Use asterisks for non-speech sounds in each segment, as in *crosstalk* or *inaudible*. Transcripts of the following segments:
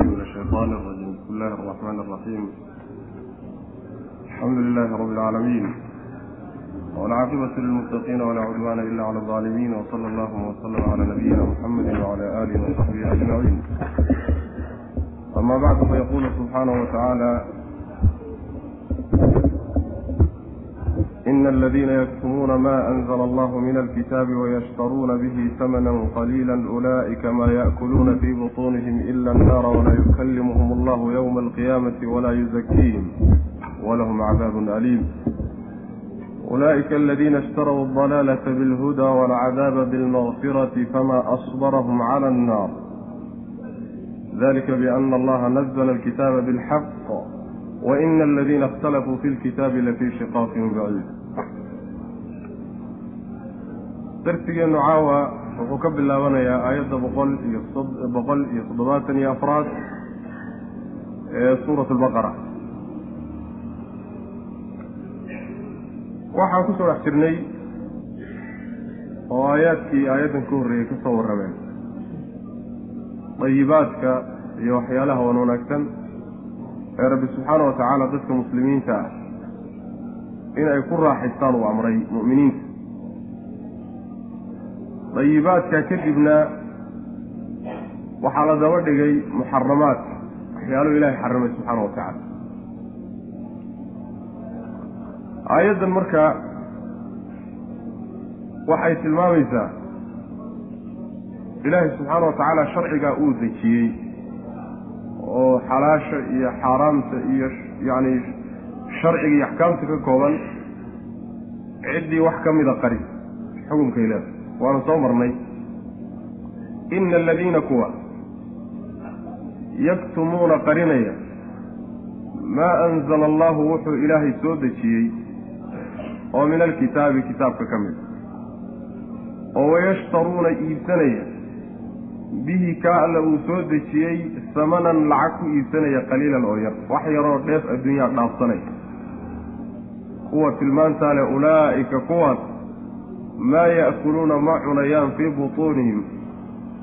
من الشيطان الرجيم بسم الله الرحمن الرحيم الحمد لله رب العالمين والعاقبة للمتقين ولا عدوان إلا على الظالمين وصلى الله وسلم على نبينا محمد وعلى آله وصحبه أجمعين أما بعد فيقول سبحانه وتعالى ina aladiina yakfumuuna ma anzla allahu min alkitaabi wayashtaruuna bihi tamanan qaliila ulaa'ika maa yaakuluuna fii butuunihim ila annaara walaa yukallimuhum allahu yowma alqiyaamati walaa yuzakiihim walahum cadaabun aliim ulaa'ika aladiina ishtarau aldalaalata bilhudaa walcadaaba bilmagfirati fama asbarahum cala annaar dalika biana allaha nazla alkitaaba bilxaq waina aladiina اkhtalafuu fi lkitaabi lafii shiqaaqin baciid darsigeennu caawa wuxuu ka bilaabanayaa aayadda boqol iyo boqol iyo toddobaatan iyo afraad ee suurat albaqara waxaan ku soo dhex jirnay oo aayaadkii aayaddan ka horreeyey ka soo warrameen. Dayibaadka iyo waxyaalaha wan wanaagsan ee rabbi subxaana wa tacaala dadka muslimiinta ah in ay ku raaxaystaan uu amray mu'miniinta dayibaadka kadibna waxaa la daba dhigay muxaramaadka waxyaaluhu ilaahay xarimay subxaana wa tacaala aayaddan marka waxay tilmaamaysaa ilaahay subxaana wa tacaala sharcigaa uu dejiyey oo xalaasha iyo xaaraamta iyo yacni sharciga iyo axkaamta ka kooban ciddii wax ka mida qari xukunkay leeda waanu soo marnay. Ina aladiina kuwa yaktumuuna qarinaya maa anzala allahu wuxuu ilaahay soo dejiyey oo min alkitaabi kitaabka ka mid oo wayashtaruuna iibsanaya bihi kaa alla uu soo dejiyey samanan lacag ku iibsanaya qaliilan oo yar. Wax yaroo dheef adduunyaa dhaafsanaya. Kuwa tilmaantaa leh ulaa'ika kuwaas maa ya'kuluuna ma cunayaan fii butuunihim.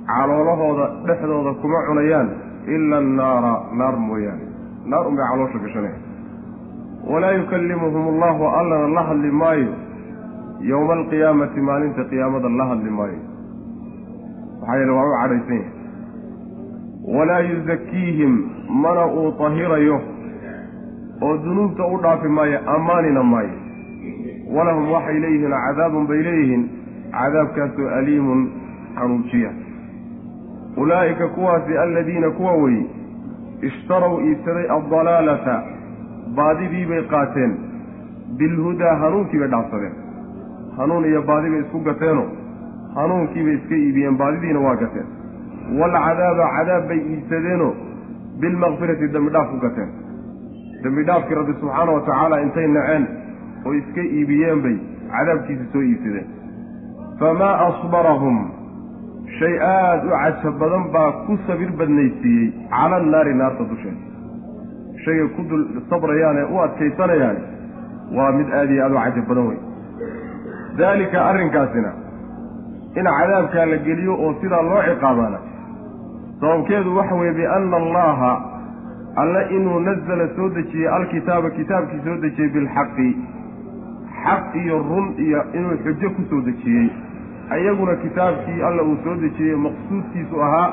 Caloolahooda dhexdooda kuma cunayaan ila annaara naar mooyaane. Naar unbay caloosha gashanaya walaa yukallimuhum allahu allana la hadli maayo. Yowma alqiyaamati maalinta qiyaamada la hadli maayo. Maxaa yeele waa u cadhaysan yahay. Walaa yuzakiihim mana uu tahirayo. Oo dunuubta u dhaafi maayo ammaanina maayo walahum waxay leeyihiin cadaabun bay leeyihiin cadaabkaasoo aliimun xanuujiya ulaa'ika kuwaasi aladiina kuwa weye ishtarow iibsaday addalaalata baadidii bay qaateen. Bilhudaa hanuunkii bay dhaafsadeen. Hanuun iyo baadi bay isku gateeno. Hanuunkii bay iska iibiyeen baadidiina waa gateen. Waalcadaaba cadaab bay iibsadeenoo bilmakfirati dembi dhaaf ku gateen. Dembi dhaafkii rabbi subxaana wa tacaala intay naceen oo iska iibiyeen bay cadaabkiisa soo iibsadeen. Famaa asbarahum shay aada u cajab badan baa ku sabir badnaysiiyey cala annaari naarta dusheeda shayga ku dul sabrayaan u adkaysanayaani waa mid aada iyo aada u cajab badan wey daalika arrinkaasina in cadaabkaa la geliyo oo sidaa loo ciqaabaana sababkeedu waxa weeye bianna allaha alle inuu nazala soo dejiyey alkitaaba kitaabkii soo dejiyey bilxaqi xaq iyo run iyo inuu xujo ku soo dejiyey. Ayaguna kitaabkii alla uu soo dejiyey maqsuudkiisu ahaa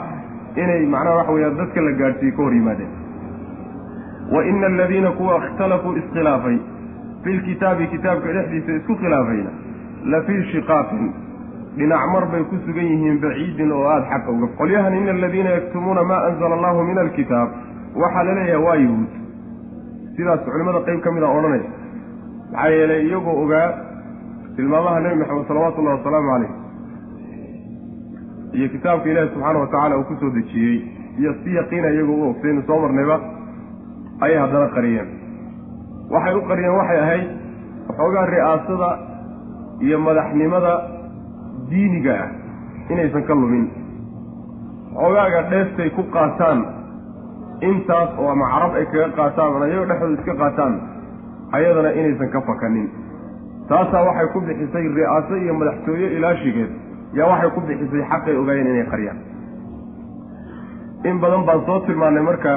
inay macnaha waxa weeyaan dadka la gaadhsiiye ka hor yimaadeen. Wa ina aladiina kuwa ikhtalafuu iskhilaafay. Fi lkitaabi kitaabka dhexdiisa isku khilaafayna. La fii shiqaaqin. Dhinac mar bay ku sugan yihiin baciidin oo aada xaqa uga qolyahan ina aladiina yaktumuuna maa anzala allahu min alkitaab waxaa la leeyahay waa yahuud sidaas culimmada qeyb ka mid a odhanaya maxaa yeelay iyagoo ogaa tilmaamaha nebi maxamed salawaatu ullahi wasalaamu calayh. Iyo kitaabka ilaahi subxaana wa tacaala uu ku soo dejiyey. Iyo si yaqiina iyagoo u ogsaynu soo marnayba ayay haddana qariyeen. Waxay u qariyeen waxay ahayd waxoogaa ri'aasada iyo madaxnimada diiniga ah inaysan ka lumin. Xoogaaga dheeftay ku qaataan intaas oo ama carab ay kaga qaataan ama iyagoo dhexdooda iska qaataan ayadana inaysan ka fakanin. Taasaa waxay ku bixisay ri'aaso iyo madaxtooye ilaashigeed yaa waxay ku bixisay xaqay ogaayeen inay qariyaan in badan baan soo tilmaannay marka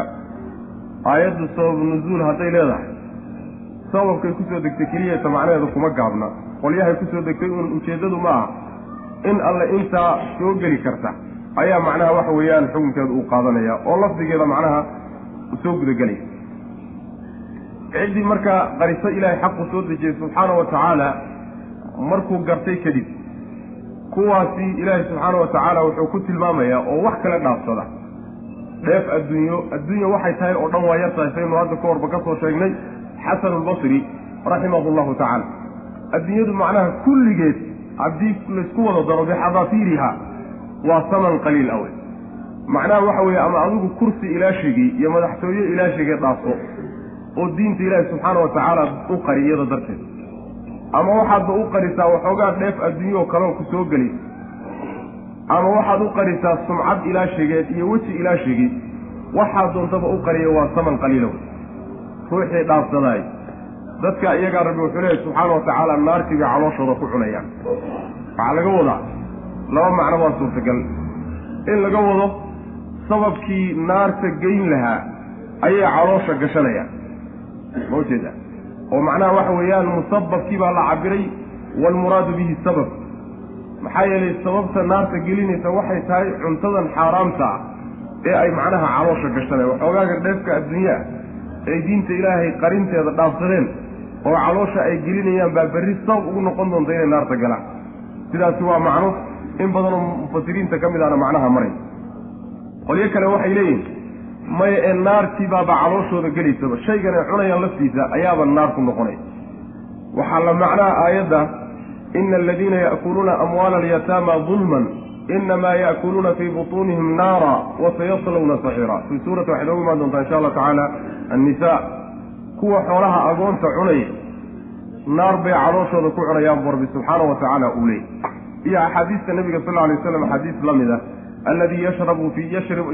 aayaddu sabab nuzuul hadday leedahay. Sababkay ku soo degtay keliyata macnaheedu kuma gaabna. Qolyahay ku soo degtay uun ujeeddadu ma aha. In alle intaa soo geli karta ayaa macnaha waxa weeyaan xukunkeedu uu qaadanaya oo lafdigeeda macnaha soo gudagelaya ciddii markaa qariso ilaahay xaqu soo dejiyey subxaana wa tacaala markuu gartay kadib kuwaasi ilaahay subxaana wa tacaala wuxuu ku tilmaamayaa oo wax kale dhaafsada. Dheef adduunyo adduunya waxay tahay oo dhan waa yar saynu hadda ka horba ka soo sheegnay xasanu lbasri raximahu llahu tacaala adduunyadu macnaha kulligeed haddii laysku wada daro bixadaafiiriha waa saman qaliil awe macnaha waxa weeye ama adigu kursi ilaashigii iyo madaxtooye ilaashigii dhaafso oo diinta ilaahi subxaana wa tacaala u qari iyada darteed. Ama waxaadba u qarisaa waxoogaa dheef adduunyaoo kaleo ku soo geli. Ama waxaad u qarisaa sumcad ilaashigeed iyo weji ilaashigii waxaad doontaba u qariya waa saman qaliila wey ruuxii dhaafsadaay dadka iyagaa rabbi wuxuu leeyahy subxaana wa tacaala naartii bay calooshooda ku cunayaan waxaa laga wadaa. Laba macno waa suurtagal. In laga wado sababkii naarta geyn lahaa ayay caloosha gashanayaan ma ujeeda oo macnaha waxa weeyaan musababkii baa la cabiray waalmuraadu bihi sabab. Maxaa yeelay sababta naarta gelinaysa waxay tahay cuntadan xaaraamta ah ee ay macnaha caloosha gashaneen. Waxoogaaga dheefka adduunyaa ay diinta ilaahay qarinteeda dhaafsadeen oo caloosha ay gelinayaan baa berri sabab ugu noqon doonta inay naarta galaan. Sidaasi waa macno in badanoo mufasiriinta ka mid ahna macnaha maray. Qolyo kale waxay leeyihiin maya ee naartii baaba calooshooda gelaysaba shaygan ay cunayaan laftiisa ayaaba naar ku noqonay. Waxaa la macnaha aayadda ina aladiina ya'kuluuna amwaala alyataama dulman inamaa ya'kuluuna fii butuunihim naara wasayaslawna saxiira fii suurati waxay noogu imaan doontaa insha allah tacaala annisaa kuwa xoolaha agoonta cunaya naar bay calooshooda ku cunayaan bu rabbi subxaana wa tacaala uu leey iyo axaadiista nabiga sal lla lay slam axaadiis la mid ah aladi yashrabu fi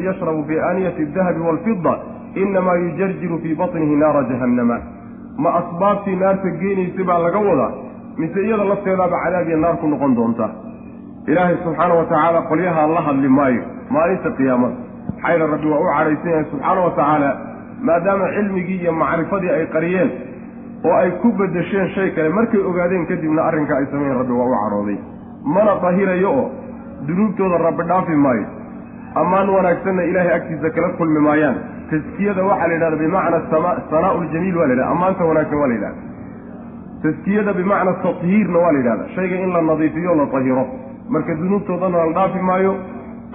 yashrabu fii aaniyati adahabi waalfida inamaa yujarjiru fii batnihi naara jahannama ma asbaabtii naarta geenaysa baa laga wadaa mise iyada lafteedaaba cadaab iyo naar ku noqon doonta ilaahay subxaana wa tacaala qolyaha la hadli maayo maalinta qiyaamada maxayla rabbi waa u cadhaysan yahay subxaana wa tacaala maadaama cilmigii iyo macrifadii ay qariyeen oo ay ku bedesheen shay kale markay ogaadeen kadibna arrinka ay sameeyeen rabbi waa u cadhooday mana dahirayo oo dunuubtooda rabbi dhaafi maayo. Ammaan wanaagsanna ilaahay agtiisa kala kulmi maayaan. Taskiyada waxaa la yidhahda bimacna sanaa ljamiil waa la yidhahda ammaanta wanaagsan waa la yidhahda taskiyada bimacna tathiirna waa la yidhahda shayga in la nadiifiyo la tahiro marka dunuubtoodana la dhaafi maayo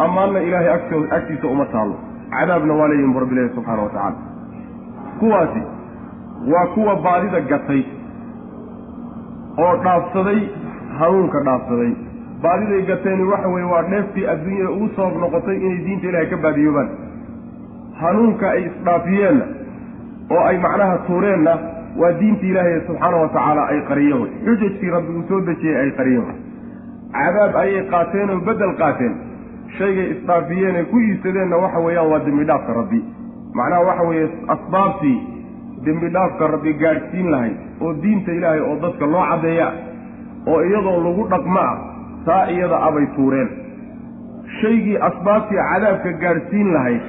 ammaanna ilaahay agt agtiisa uma taallo. Cadaabna waa leeyihiin bu rabbi ilahi subxaana wa tacaala. Kuwaasi waa kuwa baadida gatay oo dhaafsaday hanuunka dhaafsaday baadiday gateeni waxa weeye waa dheeftii adduunyada ugu sabab noqotay inay diinta ilaahay ka baadiyoobaan hanuunka ay isdhaafiyeenna oo ay macnaha tuureenna waa diinta ilaahay subxaana wa tacaala ay qariyeen wey. Xujajkii rabbi uu soo dejiyey ay qariyeen wey. Cadaab ayay qaateen oo beddel qaateen. Shaygay isdhaafiyeen ay ku iibsadeenna waxa weeyaan waa dembi dhaafka rabbi. Macnaha waxa weeye asbaabtii dembi dhaafka rabbi gaadhsiin lahayd oo diinta ilaahay oo dadka loo caddeeya oo iyadoo lagu dhaqmo ah taa iyada abay tuureen. Shaygii asbaabtii cadaabka gaadhsiin lahayd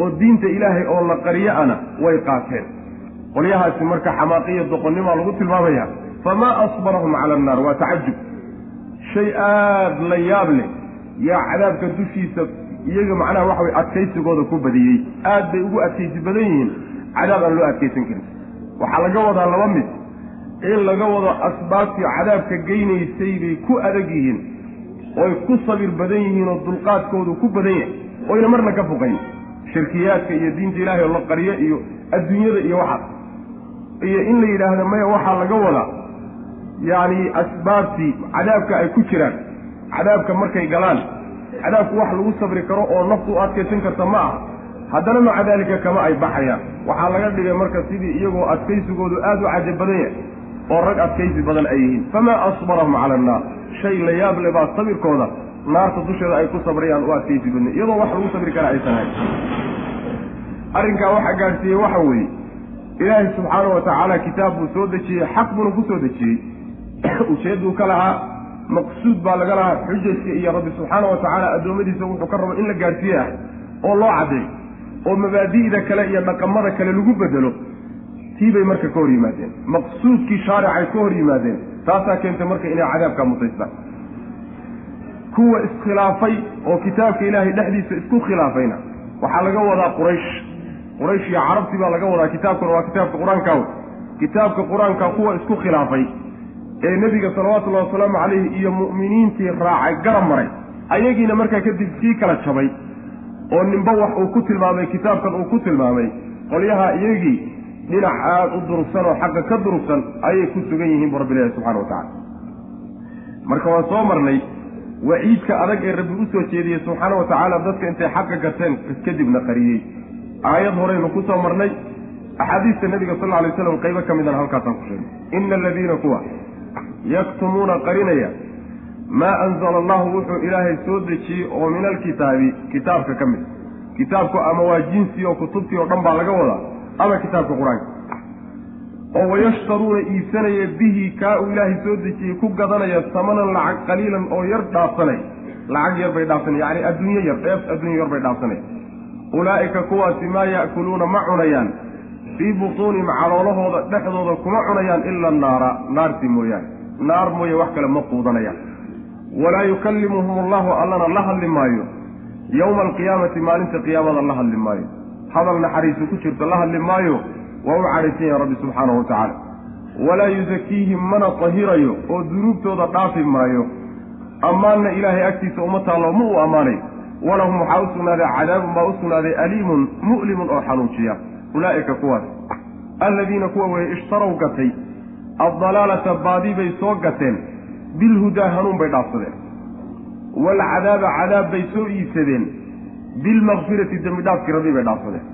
oo diinta ilaahay oo la qariyo ana way qaateen. Qolyahaasi marka xamaaqiya doqonnimaa lagu tilmaamaya famaa asbarahum cala annaar? Waa tacajub shay aada la yaab leh yaa cadaabka dushiisa iyaga macnaha waxa way adkaysigooda ku badiyey. Aad bay ugu adkaysi badan yihiin. Cadaab aan loo adkaysan karin. Waxaa laga wadaa laba mid in laga wado asbaabtii cadaabka geynaysay bay ku adag yihiin oy ku sabir badan yihiin oo dulqaadkoodu ku badan yahay oyna marna ka fuqayn. Shirkiyaadka iyo diinta ilaahay oo la qariyo iyo adduunyada iyo waxaas iyo in la yidhaahdo maya waxaa laga wadaa yacni asbaabtii cadaabka ay ku jiraan cadaabka markay galaan cadaabku wax lagu sabri karo oo naftu u adkaysan karta ma aha haddana maca daalika kama ay baxayaan. Waxaa laga dhigay marka sidii iyagoo adkaysigoodu aada u cajab badan yahay oo rag adkaysi badan ay yihiin. Famaa asbarahum cala annaar shay la yaab le baa sabirkooda naarta dusheeda ay ku sabrayaan u adkaysi badnay. Iyadoo wax lagu sabri kara aysan hayn. Arrinkaa waxaa gaadhsiiyey waxa weeye ilaahay subxaana wa tacaala kitaab buu soo dejiyey xaq buuna ku soo dejiyey. *clears throat* Ujeedduu ka lahaa maqsuud baa laga lahaa xujajka iyo rabbi subxaana wa tacaala addoommadiisa wuxuu ka rabo in la gaadhsiiye ah oo loo caddeeyo oo mabaadi'da kale iyo dhaqamada kale lagu bedelo tii bay marka ka hor yimaadeen. Maqsuudkii shaaricay ka hor yimaadeen. Taasaa keentay marka inay cadaabkaa mutaystaan kuwa iskhilaafay oo kitaabka ilaahay dhexdiisa isku khilaafayna. Waxaa laga wadaa quraysh. Quraysh iyo carabtii baa laga wadaa kitaabkuna waa kitaabka qur'aanka kitaabka qur'aanka kuwa isku khilaafay ee nebiga salawatullahi wasalaamu calayhi iyo mu'miniintii raacay garab maray. Ayagiina markaa kadib kii kala jabay oo ninba wax uu ku tilmaamay kitaabkan uu ku tilmaamay qolyaha iyagii dhinac aada u durugsan oo xaqa ka durugsan ayay ku sugan yihiin bu rabbi ilahi subxana wa tacala marka waan soo marnay waciidka adag ee rabbi u soo jeediyey subxaana wa tacaala dadka intay xaqa gateen kadibna qariyey. Aayad horeynu ku soo marnay axaadiista nebiga sal lla alay slam qaybo ka midana halkaasaan ku sheegay ina aladiina kuwa yaktumuuna qarinaya maa anzala allahu wuxuu ilaahay soo dejiyey oo min alkitaabi kitaabka ka mid. Kitaabku ama waa jinsi oo kutubtii oo dhan baa laga wadaa ama kitaabka qur'aanka oo wayashtaruuna iibsanaya bihi kaa uu ilaahay soo dejiyey ku gadanaya samanan lacag qaliilan oo yar dhaafsanay. Lacag yar bay dhaafsanay yacni adduunyo yar dheef adduunyo yar bay dhaafsanay. Ulaa'ika kuwaasi maa ya'kuluuna ma cunayaan. Fii butuunihim caloolahooda dhexdooda kuma cunayaan ila naara naartii mooyaane. Naar mooye wax kale ma quudanayaan. Walaa yukallimuhum allahu allana la hadli maayo. Yowma alqiyaamati maalinta qiyaamada la hadli maayo hadal naxariisu ku jirto la hadli maayo waa u cadhaysan yahay rabbi subxaanahu wa tacaala. Walaa yusakiihim mana tahirayo oo dunuubtooda dhaafi maayo. Ammaanna ilaahay agtiisa uma taallo ma uu ammaanayo walahum waxaa u sugnaaday cadaabun baa u sugnaaday aliimun mu'limun oo xanuujiya ulaa'ika kuwaas. Alladiina kuwa weeye ishtarow gatay. Addalaalata baadi bay soo gateen. Bilhudaa hanuun bay dhaafsadeen. Waalcadaaba cadaab bay soo iibsadeen bilmakfirati dembi dhaafkii rabbi bay dhaafsadeen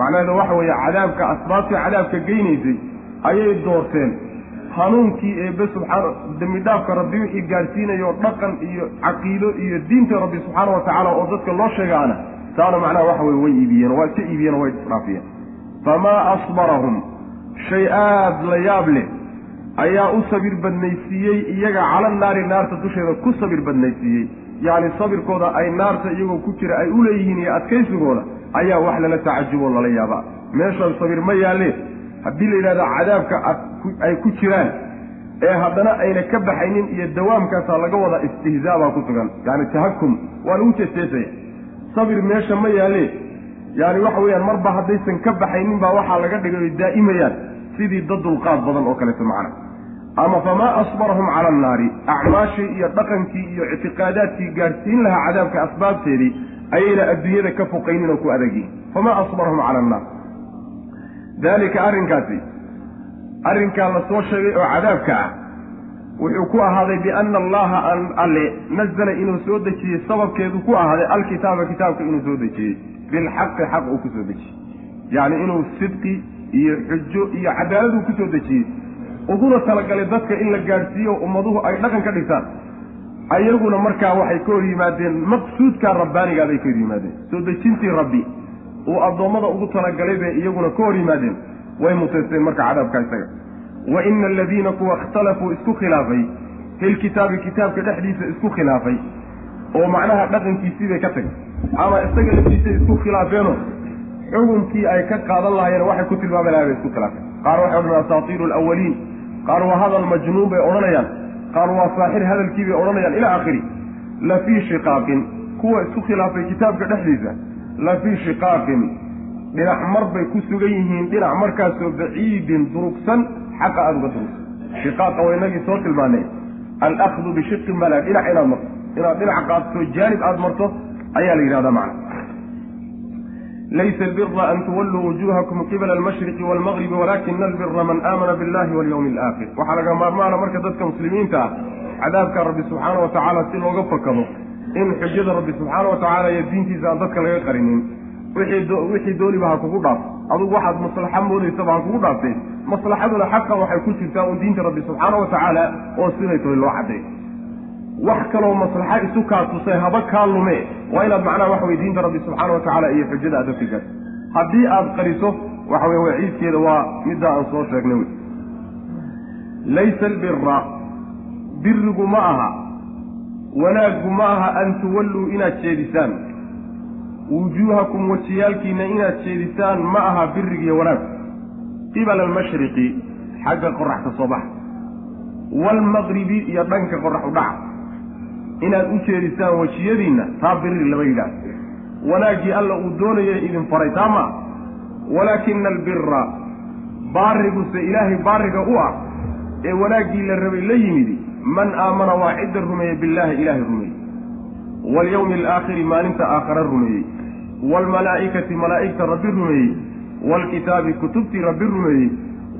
macnaheedu waxa weeye cadaabka asbaabtii cadaabka geynaysay ayay doorteen hanuunkii eebbe subxaana dembi dhaafka rabbi wixii gaadhsiinayo dhaqan iyo caqiido iyo diinta rabbi subxaana wa tacaala oo dadka loo sheegaana taana macnaha waxa weye way iibiyeen waa iska iibiyeen oo way dhaafiyeen famaa asbarahum shay aada la yaab leh ayaa u sabir badnaysiiyey iyaga cala naari naarta dusheeda ku sabir badnaysiiyey. Yacni sabirkooda ay naarta iyagoo ku jira ay u leeyihiin iyo adkaysigooda ayaa wax lala tacajuboo lala yaabaa. Meeshan sabir ma yaalle. Haddii la yidhahdo cadaabka ay ku jiraan ee haddana ayna ka baxaynin iyo dawaamkaasaa laga wadaa istihzaa baa ku sugan. Yacni tahakum waa lagu jeesteesaya sabir meesha ma yaalle. Yaani waxa weeyaan marba haddaysan ka baxaynin baa waxaa laga dhigay oy daa'imayaan sidii dad dulqaad badan oo kaleeto macna. Ama famaa asbarahum cala annaari acmaashii iyo dhaqankii iyo ictiqaadaadkii gaadhsiin lahaa cadaabka asbaabteedii ayayna adduunyada ka foqaynin oo ku adagyihin famaa asbarahum cala annaar. Daalika arrinkaasi arrinkaa la soo sheegay oo cadaabka ah wuxuu ku ahaaday biana allaha an alle nazala inuu soo dejiyey sababkeedu ku ahaaday alkitaaba kitaabka inuu soo dejiyey. Bilxaqi xaq uu ku soo dejiyey. Yacni inuu sidqi iyo xujo iyo cadaaladuu ku soo dejiyey. Uguna talagalay dadka in la gaadhsiiyo ummaduhu ay dhaqan ka dhigtaan. Ayaguna markaa waxay ka hor yimaadeen maqsuudkaa rabbaanigaa bay ka hor yimaadeen. Soo dejintii rabbi uu addoommada ugu talagalay bay iyaguna ka hor yimaadeen. Way mutaysteen marka cadaabka isaga. Wa ina aladiina kuwa ikhtalafuu isku khilaafay filkitaabi kitaabka dhexdiisa isku khilaafay oo macnaha dhaqankiisii bay ka tagay ama isaga laftiisa isku khilaafeenoo xukunkii ay ka qaadan lahaayeen waxay ku tilmaami lahay bay isku khilaafeen. Qaar waxay odhanayaan asaatiiru alawaliin qaar waa hadal majnuun bay odhanayaan. Qaar waa saaxir hadalkii bay odhanayaan. Ilaa aakhiri la fii shiqaaqin. Kuwa isku khilaafay kitaabka dhexdiisa la fii shiqaaqin. Dhinac mar bay ku sugan yihiin dhinac markaasoo baciidin durugsan xaqa aada uga durugsan shiqaaqa waa inagii soo tilmaanay alahdu bishiqin mala dhinac inaad marto. Inaad dhinac qaadto jaanib aada marto ayaa la yidhahdaa macna laysa albira an tuwalluu wujuhakum qibala almashriqi waalmagribi walakina albira man aamana billahi walyawmi alaakhir waxaa laga maarmaana marka dadka muslimiinta ah cadaabka rabbi subxaana wa tacaala si looga fakado in xujada rabbi subxaana wa tacaala iyo diintiisa aan dadka laga qarinin wixii dooniba ha kugu dhaaf adugu waxaad maslaxa moodaysaba ha kugu dhaaftee maslaxaduna xaqa waxay ku jirtaa un diinta rabbi subxaana wa tacaala oo siday tahay loo cadday wax kaloo maslaxa isu kaa tusay haba kaa lume waa inaad macnaha waxa weye diinta rabbi subxaana wa tacaala iyo xujada aad dadka haddii aad qariso waxa weye waciidkeeda waa middaa aan soo sheegnay wey. Laysa albira birigu ma aha wanaaggu ma aha an tuwalluu inaad jeedisaan. Wujuuhakum wajiyaalkiina inaad jeedisaan ma aha birigiyo wanaag. Qibala almashriqi xagga qorax ka soo baxa. Waalmaqribi iyo dhanka qorax u dhaca inaad u jeedisaan wejiyadiinna taa biri lama yidhaah wanaaggii alla uu doonaya idin faray taa ma? Walaakina albira baariguse ilaahay baariga u ah ee wanaaggii la rabay la yimidi man aamana waa cidda rumeeye billaahi ilaahay rumeeyey. Walyawmi alaakhiri maalinta aakhare rumeeyey. Waalmalaa'ikati malaa'igta rabbi rumeeyey. Waalkitaabi kutubtii rabbi rumeeyey.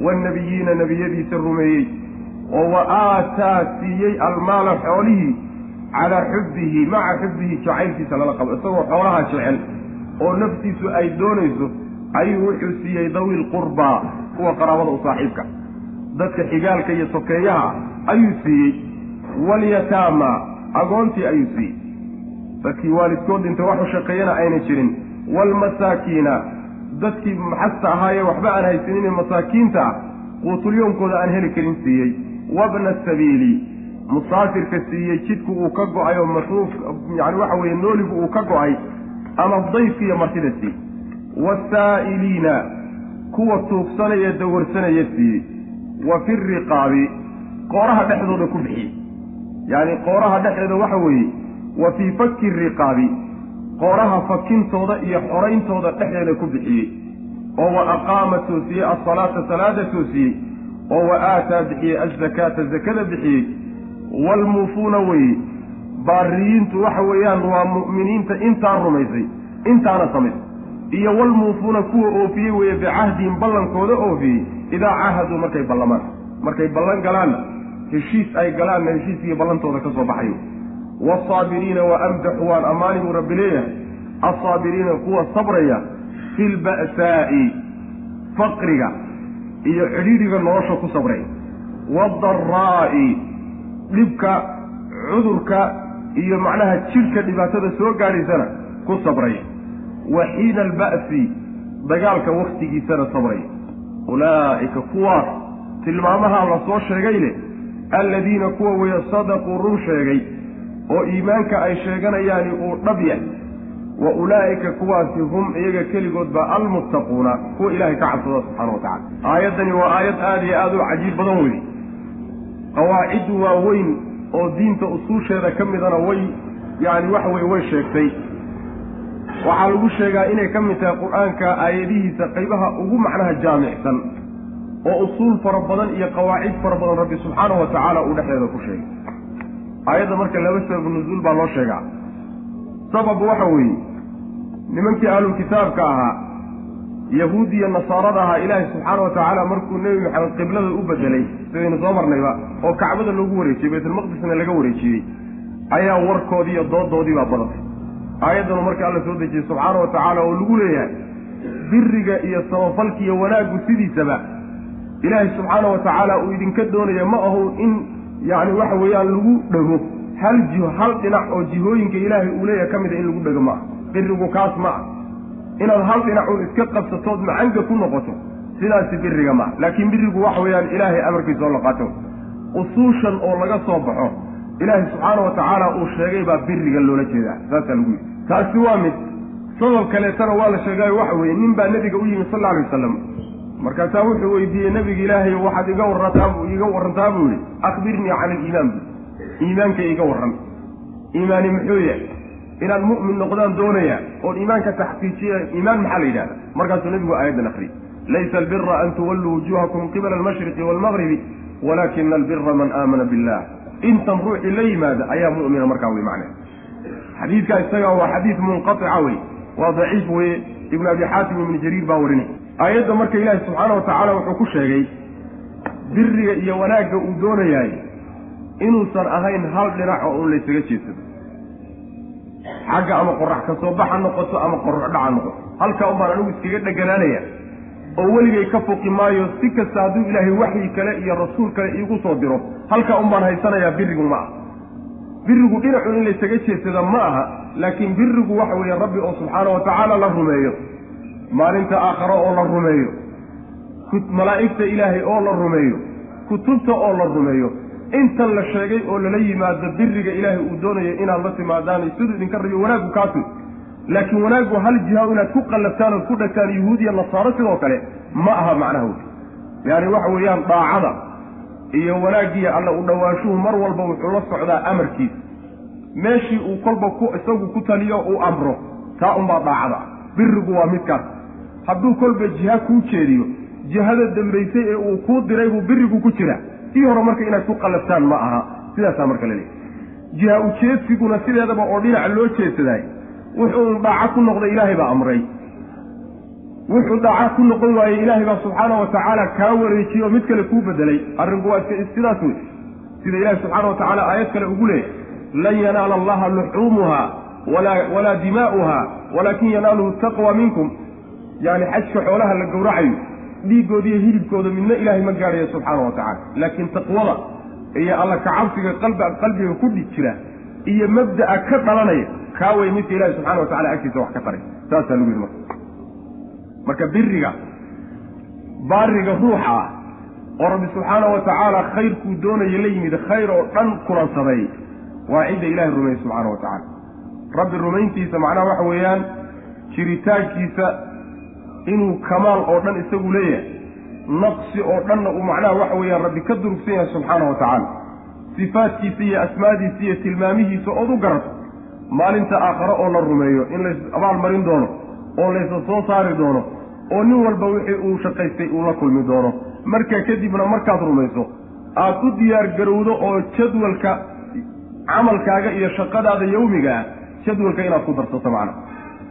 Waannebiyiina nebiyadiisa rumeeyey. Oo wa aataa siiyey almaala xoolihii calaa xubbihi maca xubbihi jacaylkiisa lala qabo isagoo xoolaha jecel oo naftiisu ay doonayso ayuu wuxuu siiyey dawiil qurbaa kuwa qaraabada u saaxiibka dadka xigaalka iyo sokeeyaha ayuu siiyey walyataama agoontii ayuu siiyey dadkii waalidkood dhintay wax u shaqeeyana ayna jirin waalmasaakiina dadkii maxasta ahaayee waxba aan haysanine masaakiinta ah quutulyoonkooda aan heli karin siiyey wabna sabiili musaafirka siiyey jidku uu ka go'ay oo masruuf yani waxa weeye nooligu uu ka go'ay ama dayfkiiyo martida siiyey. Wasaa'iliina kuwa tuugsanaya dawarsanaya siiyey. Wa fi riqaabi qooraha dhexdooda ku bixiyey. Yacni qooraha dhexdeeda waxa weeye wa fii fakki riqaabi qooraha fakintooda iyo xorayntooda dhexdeeda ku bixiyey. Oo wa aqaama toosiyey asalaata salaada toosiyey. Oo wa aataa bixiyey azakaata zakada bixiyey waalmuufuuna weye baariyiintu waxa weeyaan waa mu'miniinta intaa rumaysay intaana samaysay iyo walmuufuuna kuwa oofiyey weeye bicahdihim ballankooda oofiyey idaa caahaduu markay ballamaan markay ballan galaanna heshiis ay galaanna heshiiskii ballantooda ka soo baxayo. Waasaabiriina wa amdaxu waan ammaani buu rabbi leeyahay. Alsaabiriina kuwa sabraya fi lba'saa'i faqriga iyo cidhiidhiga nolosha ku sabray. Waadaraa'i dhibka cudurka iyo macnaha jidhka dhibaatada soo gaadhaysana ku sabraya wa xiina alba'si dagaalka wakhtigiisana sabraya ulaa'ika kuwaas tilmaamahaa la soo sheegay leh alladiina kuwa weeye sadaquu run sheegay oo iimaanka ay sheeganayaani uu dhab yahay. Wa ulaa'ika kuwaasi hum iyaga keligood baa almuttaquuna kuwa ilaahay ka cabsada subxaana wa tacala aayaddani waa aayad aada iyo aada u cajiib badan weye qawaaciddu waa weyn oo diinta usuusheeda ka midana way yacni waxa weye way sheegtay. Waxaa lagu sheegaa inay ka mid tahay qur'aanka aayadihiisa qaybaha ugu macnaha jaamicsan oo usuul fara badan iyo qawaacid fara badan rabbi subxaanahu wa tacaala uu dhexdeeda ku sheegay. Aayadda marka laba sababu nuzuul baa loo sheegaa. Sabab waxa weeye nimankii ahlulkitaabka ahaa yahuud iyo nasaarada ahaa ilaahay subxaana wa tacaala markuu nebi maxamed qiblada u bedelay sidaynu soo marnayba oo kacbada loogu wareejiyey baytulmaqdisna laga wareejiyey ayaa warkoodii iyo doodoodii baa badatay. Aayaddanu marka alla soo dejiyey subxaana wa tacaala oo lagu leeyahay biriga iyo samafalka iyo wanaaggu sidiisaba ilaahay subxaana wa tacaala uu idinka doonaya ma ahu in yacni waxa weeyaan lagu dhego hal jiho hal dhinac oo jihooyinka ilaahay uu leeyahay ka mida in lagu dhego ma ah birigu kaas ma ah inaad hal dhinac uun iska qabsatood macanga ku noqoto sidaasi biriga ma laakiin birigu waxa weeyaan ilaahay amarkiisa oo la qaato usuushan oo laga soo baxo ilaahay subxaana wa tacaala uu sheegay baa biriga loola jeedaa. Saasaa lagu yidhi. Taasi waa mid. Sabab kaleetana waa la sheegaayo waxa weeye nin baa nebiga u yimi sal alla alay wasalam markaasaa wuxuu weydiiyey nebiga ilaahay waxaad iga warrantaa iga warrantaa buu yihi akhbirnii can aliimaan bu iimaanka iga warran. Iimaani muxuu yahay inaan mu'min noqdaan doonaya oon iimaanka taxqiijiya iimaan maxaa la yidhahda markaasuu nebigu aayaddan akhriyay laysa albira an tuwalluu wujuhakum qibala almashriqi waalmagribi walaakina albira man aamana billah. Intan ruuxii la yimaada ayaa mu'mina markaa wey macne xadiidka isaga waa xadiid munqatica wey waa daciif weye ibnu abi xaatim ibnu jariir baa warinay aayadda marka ilaahi subxaana wa tacaala wuxuu ku sheegay biriga iyo wanaagga uu doonayahay inuusan ahayn hal dhinac oo un laysaga jeedsado xagga ama qorax ka soo baxa noqoto ama qorax dhaca noqoto. Halkaa unbaan anigu iskaga dheganaanaya oo weligay ka foqi maayo si kasta hadduu ilaahay waxyi kale iyo rasuul kale iigu soo diro halkaa unbaan haysanayaa birigu ma aha. Birigu dhinacun in laysaga jeedsada ma aha laakiin birigu waxa weeye rabbi oo subxaana wa tacaala la rumeeyo. Maalinta aakharo oo la rumeeyo. Malaa'igta ilaahay oo la rumeeyo. Kutubta oo la rumeeyo intan la sheegay oo lala yimaado biriga ilaahay uu doonayo inaad la timaadaan siduu idinka rabiyo wanaaggu kaasi. Laakiin wanaaggu hal jiha inaad ku qallabtaan ood ku dhagtaan yuhuud iyo nasaaro sidoo kale ma aha macnaha wey yaani waxa weeyaan daacada iyo wanaaggiiyo alla u dhowaanshuhu mar walba wuxuu la socdaa amarkiisa. Meeshii uu kolba ku isagu ku taliyo uu amro taa unbaa daacada ah. Birigu waa midkaas hadduu kolba jiha kuu jeediyo jihada dambaysay ee uu kuu diray buu birigu ku jira kii hore marka inaad ku qallabtaan ma aha. Sidaasaa marka la leeyahy jiha ujeedsiguna sideedaba oo dhinaca loo jeedsadaay wuxuu dhaaco ku noqday ilaahay baa amray. Wuxuu dhaaca ku noqon waayey ilaahay baa subxaana wa tacaala kaa wareejiye oo mid kale kuu bedelay arrinku waa sidaas wey sida ilahi subxaana wa tacaala aayad kale ugu leeyay lan yanaala allaha luxuumuha walaa dimaa'uha walaakin yanaaluhu taqwa minkum. Yani xajka xoolaha la gowracayo dhiiggooda iyo hilibkooda midna ilaahay ma gaadhayo subxaana wa tacala laakiin taqwada iyo alla kacabsiga qalbiga ku dhig jira iyo mabda'a ka dhalanaya kaa wey midka ilahi subxana wa tacala agtiisa wax ka taray saasaa lagu yidhi marka. Marka biriga baariga ruuxa ah oo rabbi subxaana wa tacaala khayrkuu doonayo la yimid khayr oo dhan kulansaday waa cidda ilaahay rumeeye subxaana wa tacaala. Rabbi rumayntiisa macnaha waxa weeyaan jiritaankiisa inuu kamaal oo dhan isagu leeyahay naqsi oo dhanna uu macnaha waxa weeyaan rabbi ka durugsan yahay subxaana wa tacaala. Sifaadkiisa iyo asmaadiisa iyo tilmaamihiisa ood u garato maalinta aakhare oo la rumeeyo in lays abaalmarin doono oo laysa soo saari doono oo nin walba wixii uu shaqaystay uu la kulmi doono. Markaa kadibna markaad rumayso aad u diyaar garowdo oo jadwalka camalkaaga iyo shaqadaada yawmiga ah jadwalka inaad ku darsato macna.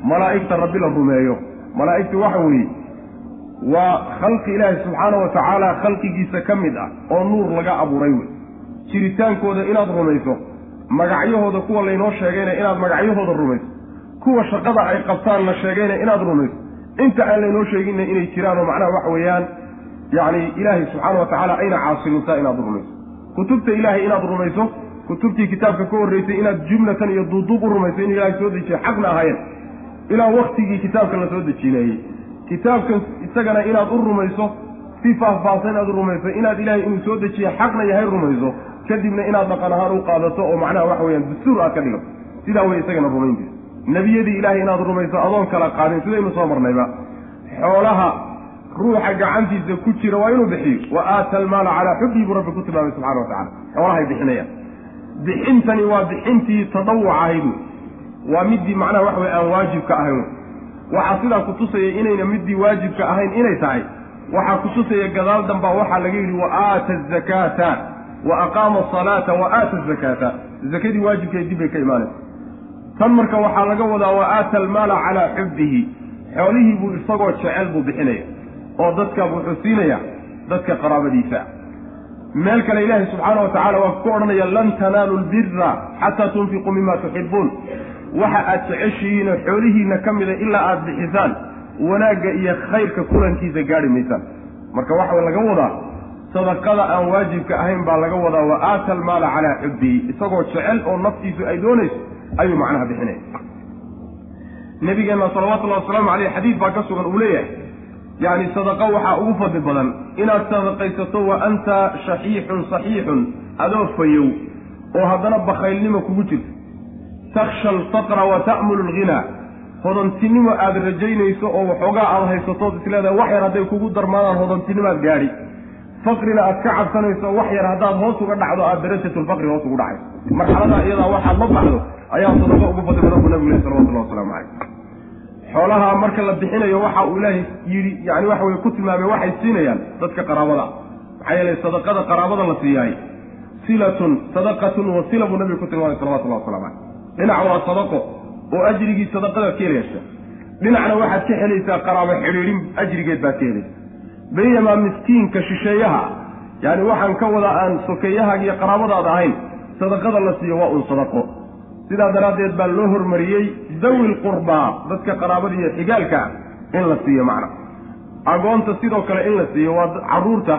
Malaa'igta rabbi la rumeeyo malaa'igtu waxa weeye waa khalqi ilaahi subxaana wa tacaala khalqigiisa ka mid ah oo nuur laga abuuray wey jiritaankooda inaad rumayso magacyahooda kuwa laynoo sheegayna inaad magacyahooda rumayso kuwa shaqada ay qabtaan la sheegayna inaad rumayso inta aan laynoo sheeginna inay jiraan oo macnaha waxa weeyaan yacni ilaahay subxaana wa tacaala ayna caasimintaa inaad rumayso. Kutubta ilaahay inaad rumayso kutubtii kitaabka ka horreysay inaad jumlatan iyo duuduub u rumayso in ilaahay soo dejiye xaqna ahaayeen ilaa waktigii kitaabka la soo dejineeyey kitaabkan isagana inaad u rumayso si faahfaahsan inaad u rumayso inaad ilaahay inuu soo dejiye xaqna yahay rumayso kadibna inaad dhaqan ahaan u qaadato oo macnaha waxa weyaan dastuur aad ka dhigato sidaa wey isagana rumayntiisa nebiyadii ilaahay inaad rumayso adoon kala qaadin sidaynu soo marnayba? Xoolaha ruuxa gacantiisa ku jira waa inuu bixiyo. Wa aata almaala calaa xubbii buu rabbi ku tilmaamay subxana wa tacala xoolahay bixinayaan bixintani waa bixintii tadawuc ahayd waa midii macnaha waxa weye aan waajibka ahayn. Waxaa sidaa kutusaya inayna midii waajibka ahayn inay tahay. Waxaa kutusaya gadaal dambaa waxaa laga yidhi wa aata azakaata wa aqaama asalaata wa aata azakaata zakadii waajibkae dib bay ka imaanaysa tan marka waxaa laga wadaa wa aata almaala calaa xubbihi. Xoolihii buu isagoo jecel buu bixinaya oo dadka wuxuu siinaya dadka qaraabadiisa. Meel kale ilaahi subxaana wa tacala waa ku odhanaya lan tanaalu lbira xataa tunfiquu mima tuxibuun waxa aad jeceshihiinoo xoolihiinna ka mida ilaa aada bixisaan wanaagga iyo khayrka kulankiisa gaadhi maysaan. Marka waxa laga wadaa sadaqada aan waajibka ahayn baa laga wadaa wa aata almaala calaa xubbihi. Isagoo jecel oo naftiisu ay doonayso ayuu macnaha bixinaya. Nabigeenna salawatullahi wasalaamu caleyh xadiid baa ka sugan uu leeyahay yacni sadaqo waxaa ugu fadli badan inaad sadaqaysato wa anta shaxiixun saxiixun adoo fayow oo haddana bakhaylnimo kugu jirto takhsha alfaqra wa ta'mulu alghinaa hodantinimo aada rajaynayso oo waxoogaa aada haysatood isleedahay wax yar hadday kugu darmaadaan hodantinimaad gaadhi. Faqrina aad ka cabsanayso wax yar haddaad hoos uga dhacdo aad darajatulfaqri hoos ugu dhacay marxaladaa iyadaa waxaad la baxdo ayaa sadaqo ugu fadli badan buu nabigu leh salawatullahi wasalaamu caleyh xoolaha marka la bixinayo waxa uu ilaahay yidhi yani waxa weye ku tilmaamay waxay siinayaan dadka qaraabada. Maxaa yeelay sadaqada qaraabada la siiyaay silatun sadaqatun wa sila buu nabigu ku tilmaamay salawatullahi waslamu caleyh dhinac waa sadaqo oo ajrigii sadaqadaad ka helaysa dhinacna waxaad ka helaysaa qaraabo xidhiidhin ajrigeed baad ka helaysa baynamaa miskiinka shisheeyaha yani waxaan ka wada aan sokeeyahaaga iyo qaraabadaada ahayn sadaqada la siiyo waa un sadaqo. Sidaa daraaddeed baa loo hormariyey dawi lqurbaa dadka qaraabada iyo xigaalka in la siiyo macna. Agoonta sidoo kale in la siiyo waa carruurta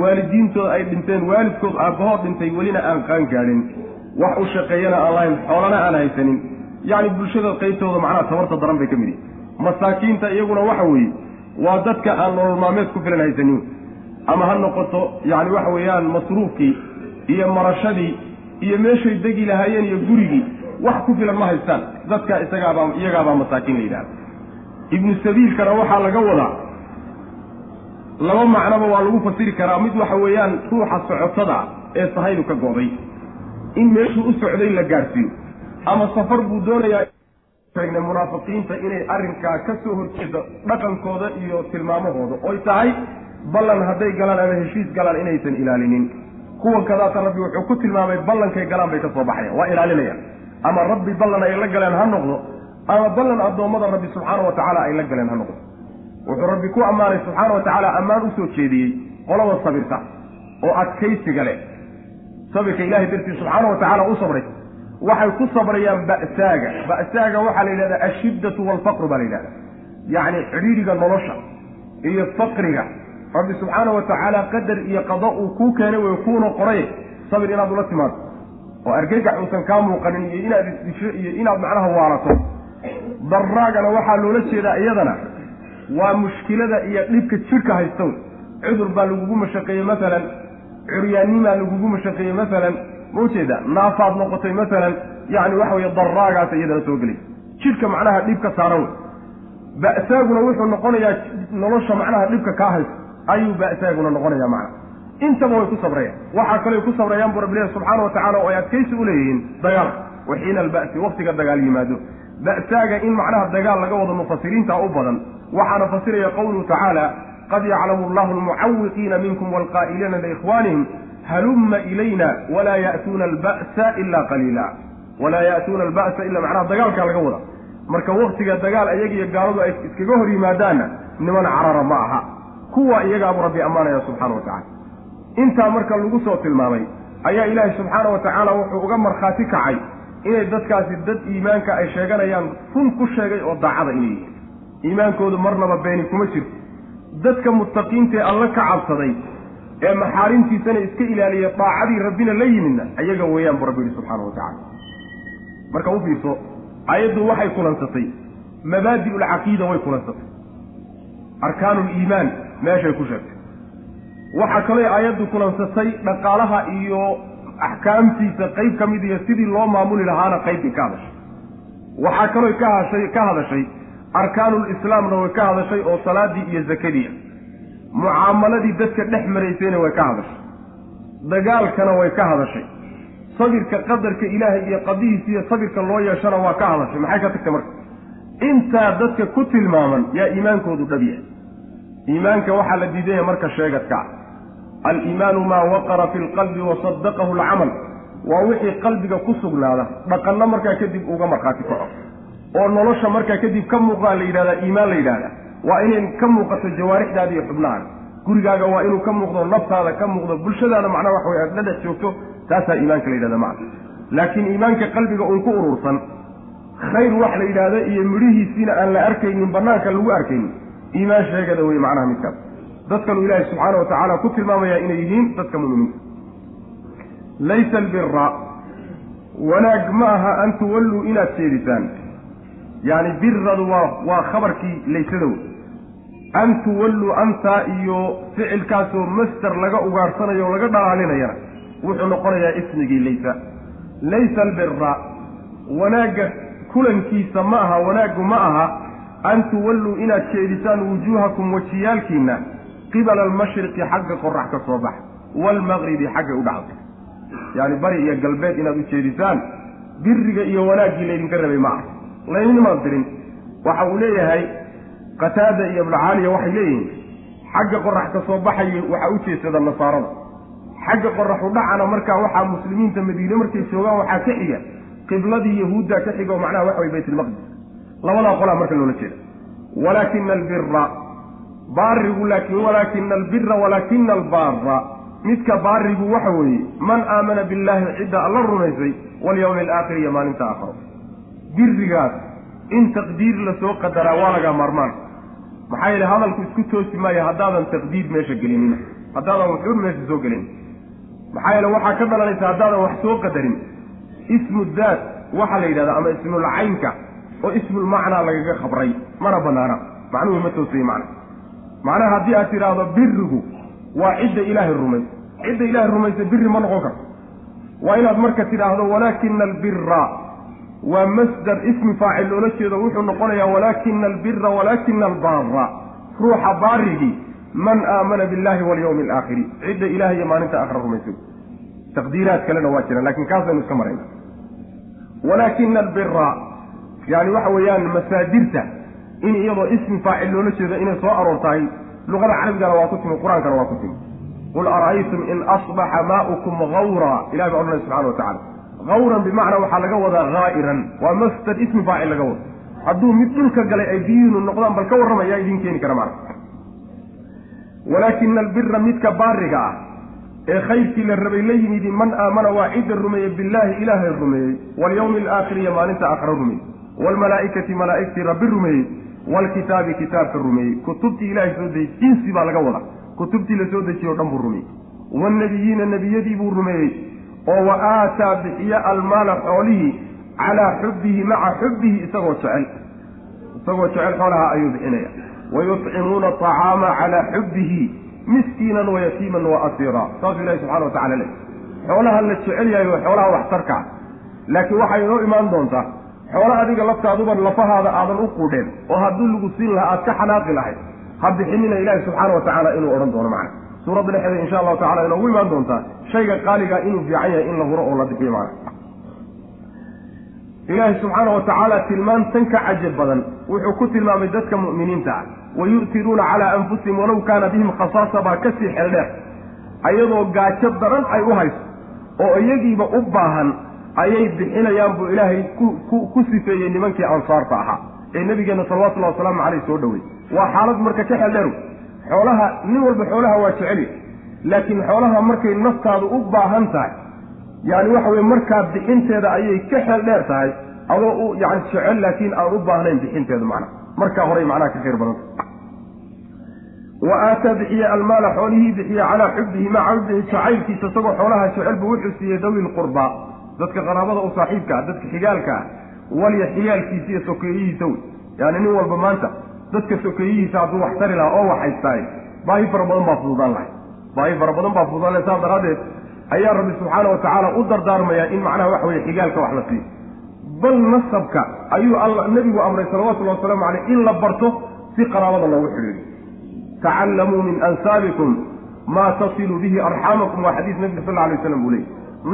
waalidiintooda ay dhinteen waalidkood aabbahood dhintay welina aan qaan gaadhin wax u shaqeeyana aan lahayn xoolana aan haysanin. Yacni bulshada qaybtooda macnaha tabarta daran bay ka mid yihiin masaakiinta iyaguna waxa weeye waa dadka aan nolol maalmeed ku filan haysanin. Ama ha noqoto yacni waxa weeyaan masruufkii iyo marashadii iyo meeshay degi lahaayeen iyo gurigii wax ku filan ma haystaan. Dadka isagaabaa iyagaabaa masaakiin la yidhahda ibnu sabiilkana waxaa laga wadaa laba macnoba waa lagu fasiri karaa. Mid waxa weeyaan ruuxa socotada ee sahaydu ka go'day in meeshuu u socday la gaadhsiiyo ama safar buu doonayaa sheegnay munaafiqiinta inay arrinkaa ka soo horjeedo dhaqankooda iyo tilmaamahooda. Oy tahay ballan hadday galaan ama heshiis galaan inaysan ilaalinin. Kuwan kadaata rabbi wuxuu ku tilmaamay ballankay galaan bay ka soo baxayaan waa ilaalinayaan. Ama rabbi ballan ay la galeen ha noqdo ama ballan addoommada rabbi subxaana wa tacaala ay la galeen ha noqdo. Wuxuu rabbi ku ammaanay subxaana wa tacaala ammaan u soo jeediyey qolada sabirta oo adkaysiga leh sabirka ilahay dartii subxaana wa tacaala u sabray. Waxay ku sabrayaan ba'saaga. Ba'saaga waxaa la yidhahdaa ashiddatu waalfaqru baa la yidhahda yacni cidhiidhiga nolosha iyo faqriga. Rabbi subxaana wa tacaala qadar iyo qado uu kuu keenay way kuuna qoray sabir inaad ula timaado. Oo argagax uusan kaa muuqanin iyo inaad isdisho iyo inaad macnaha waalato daraagana waxaa loola jeedaa iyadana waa mushkilada iyo dhibka jidhka haystow cudur baa lagugu mashaqeeyey masalan curyaanimaa lagugu mashaqeeyey masalan ma ujeeda naafaad noqotay masalan yani waxa weye daraagaasa iyadana soo gelay. Jidhka macnaha dhib ka saara wey. Ba'saaguna wuxuu noqonayaa nolosha macnaha dhibka kaa haysto ayuu ba'saaguna noqonaya macna. Intaba way ku sabrayaan. Waxaa kaley ku sabrayaan bu rabbilahi subxaana wa tacala oo ay adkaysi u leeyihiin dagaal. Wa xiina alba'si waktiga dagaal yimaado. Ba'saaga in macnaha dagaal laga wado mufasiriinta u badan. Waxaana fasiraya qawluhu tacaala qad yaclamu allahu almucawiqiina minkum waalqaa'iliina liikhwaanihim halumma ilayna walaa ya'tuuna alba'sa ila qaliila walaa ya'tuuna alba'sa ila macnaha dagaalkaa laga wada marka waktiga dagaal iyagiyo gaaladu ay iskaga hor yimaadaanna niman carara ma aha. Kuwa iyagaabu rabbi ammaanaya subxaana wa tacala intaa marka lagu soo tilmaamay ayaa ilaahay subxaana wa tacaala wuxuu uga markhaati kacay inay dadkaasi dad iimaanka ay sheeganayaan run ku sheegay oo daacada inay yihiin. Iimaankoodu marnaba beeni kuma jirto dadka muttaqiintaee alle ka cabsaday ee maxaarimtiisana iska ilaaliyay daacadii rabbina la yimidna ayaga weeyaan buu rabbi yihi subxaana wa tacala marka u fiirso ayaddu waxay kulansatay mabaadi ulcaqiida way kulansatay arkaanu liimaan meeshay ku sheegtay. Waxaa kaloo aayaddu kulansatay dhaqaalaha iyo axkaamtiisa qayb ka mid iyo sidii loo maamuli lahaana qaybbay ka hadashay. Waxaa kaloo ka hashay ka hadashay arkaanulislaamna way ka hadashay oo salaadii iyo zakadiia mucaamaladii dadka dhex maraysayna way ka hadashay. Dagaalkana way ka hadashay. Sabirka qadarka ilaahay iyo qadihiisa iyo sabirka loo yeeshana waa ka hadashay. Maxay ka tagtay marka? Intaa dadka ku tilmaaman yaa iimaankoodu dhab yahay. Iimaanka waxaa la diidaya marka sheegadkaa aliimaanu maa waqara fi lqalbi wasadaqahu alcamal. Waa wixii qalbiga ku sugnaada. Dhaqanno markaa kadib uga markhaati kaco oo nolosha markaa kadib ka muuqdaa la yidhahdaa iimaan la yidhahdaa waa inay ka muuqato jawaarixdaada iyo xubnahaada. Gurigaaga waa inuu ka muuqdo naftaada ka muuqdo bulshadaada macnaha wax way aad dhadhex joogto taasaa iimaanka la yidhahda macna. Laakiin iimaanka qalbiga uun ku urursan khayr wax la yidhaahdo iyo midhihiisiina aan la arkaynin banaanka lagu arkaynin iimaan sheegada wey macnaha midkaas. Dadkanuu ilaahay subxaana wa tacaala ku tilmaamayaa inay yihiin dadka mu'miniinta. Laysa albira wanaag ma aha an tuwalluu inaad jeedisaan yacni biradu waa waa khabarkii laysadow an tuwalluu antaa iyo ficilkaasoo master laga ugaadhsanayo o laga dhalaalinayana wuxuu noqonayaa ismigii laysa. Laysa albira wanaagga kulankiisa ma aha wanaaggu ma aha. An tuwalluu inaad jeedisaan wujuuhakum wajiyaalkiinna qibala almashriqi xagga qorax ka soo bax waalmaqribi xagga u dhacda yacni bari iyo galbeed inaad u jeedisaan biriga iyo wanaaggii laydinka rabay ma ah laydinmaad dirin. Waxa uu leeyahay qataada iyo ibnucaaliya waxay leeyihiin xagga qorax ka soo baxayo waxaa u jeedsada nasaarada. Xagga qorax u dhacana markaa waxaa muslimiinta madiine markay joogaan waxaa ka xiga. Qibladii yahuudda ka xiga oo macnaha waxa way baytlmaqdis labadaa qolaa marka loola jeeda walaakina albira baarigu laakin walaakina albira walaakina albaara midka baarigu waxa weeye man aamana billahi cidda alla rumaysay walyawmi alaakhiri iyo maalinta aakharo birigaas in taqdiir la soo qadaraa waa laga maarmaan. Maxaa yeele hadalku isku toosi maayo haddaadan taqdiir meesha gelinin haddaadan waxuun meesha soo gelin. Maxaa yeele waxaa ka dhalanaysa haddaadan wax soo qadarin. Ismu daat waxaa la yidhahdaa ama ismulcaynka oo ismulmacnaa lagaga khabray mana banaana macnuhu ma toosaya macna. Macnaha haddii aad tidhaahdo birigu waa cidda ilaahay rumaysa cidda ilaahay rumaysa biri ma noqon karto. Waa inaad marka tidhaahdo walaakina albira waa masdar ismi faacil loola jeedo wuxuu noqonayaa walaakina albira walaakina albaara ruuxa baarigii man aamana billahi walyawmi alaakhiri cidda ilahay iyo maalinta aakhira rumaysay taqdiiraad kalena waa jiraan laakiin kaasaynu iska marayna walaakina albira yani waxa weeyaan masaadirta in iyadoo ismi faacil loola jeedo inay soo aroortahay luqada carabigana waa ku timi qur'aankana waa ku timi. Qul ara'aytum in asbaxa maaukum gawra ilahi baa odhanaya subxana wa tacala gawran bimacnaa waxaa laga wadaa haa'iran waa masdar ismi faacil laga wado. Hadduu mid dhulka galay ay biyuhinu noqdaan bal ka warramaya idiin keeni kara maana walaakina albira midka baariga ah ee khayrkii la rabay la yimidi man aamana waa cidda rumeeyey billaahi ilaahay rumeeyey walyawmi alaakhiri iyo maalinta aakhira rumeeyey. Waalmalaa'ikati malaa'igtii rabbi rumeeyey waalkitaabi kitaabka rumeeyey. Kutubtii ilaahay soo dejiyey jinsi baa laga wada kutubtii la soo dejiyey o dhan buu rumeeyey. Waannebiyiina nebiyadii buu rumeeyey oo wa aataa bixiya almaala xoolihii calaa xubbihi maca xubbihi isagoo jecel. Isagoo jecel xoolaha ayuu bixinaya. Wayucimuuna acaama calaa xubbihi miskiinan wayatiiman wa asiira saasuu ilahi subxana wa tacala le xoolaha la jecel yahay waa xoolaha waxtarkaa laakiin waxay inoo imaan doontaa xoolo adiga laftaaduba lafahaada aadan u quudheen oo haddii lagu siin lahaa aad ka xanaaqi lahayd ha bixinina ilaahi subxaana wa tacaala inuu odhan doono macna suuradda dhexeeda insha allahu tacala inoogu imaan doontaa shayga qaaligaa inuu fiican yahay in la huro oo la bixiyo macna ilaahi subxaana wa tacaala tilmaan tan ka cajab badan wuxuu ku tilmaamay dadka mu'miniinta ah. Wa yu'tiruuna calaa anfusihim walow kaana bihim khasaasa baa ka sii xeldheer ayadoo gaajo daran ay u hayso oo iyagiiba u baahan ayay bixinayaan buu ilaahay ku sifeeyey nimankii ansaarta ahaa. Ee nabigeena salawatullahi wasalaamu caleyh soo dhowey waa xaalad marka ka xeldheeru xoolaha nin walba xoolaha waa jeceli. Laakiin xoolaha markay naftaadu u baahan tahay yani waxa weye markaa bixinteeda ayay ka xeel dheer tahay adoo u yani jecel laakiin aan u baahnayn bixinteedu macnaha markaa horay macnaha ka khayr badanta wa aataa bixiye almaala xoolihii bixiye calaa xubbihi maca xubbihi jacaylkiisa isagoo xoolaha jecel buu wuxuu siiyey dawi lqurbaa dadka qaraabada u saaxiibka ah dadka xigaalka ah walya xigaalkiisa iyo sokeeyihiisa wey. Yani nin walba maanta dadka sokeeyihiisa hadduu wax tari lahaa oo waxhaystaaye baahi fara badan baa fududaan lahay. Baahi fara badan baa fududaan lahay saas daraaddeed ayaa rabbi subxaana wa tacaala u dardaarmayaa in macnaha waxa weye xigaalka wax la siiyo. Bal nasabka ayuu alla nebigu amray salawatullahi wasalaamu caleyh in la barto si qaraabada loogu xidhiidho tacallamuu min ansaabikum maa tasilu bihi arxaamakum waa xadiis nebiga sal alay waslam buu leeyy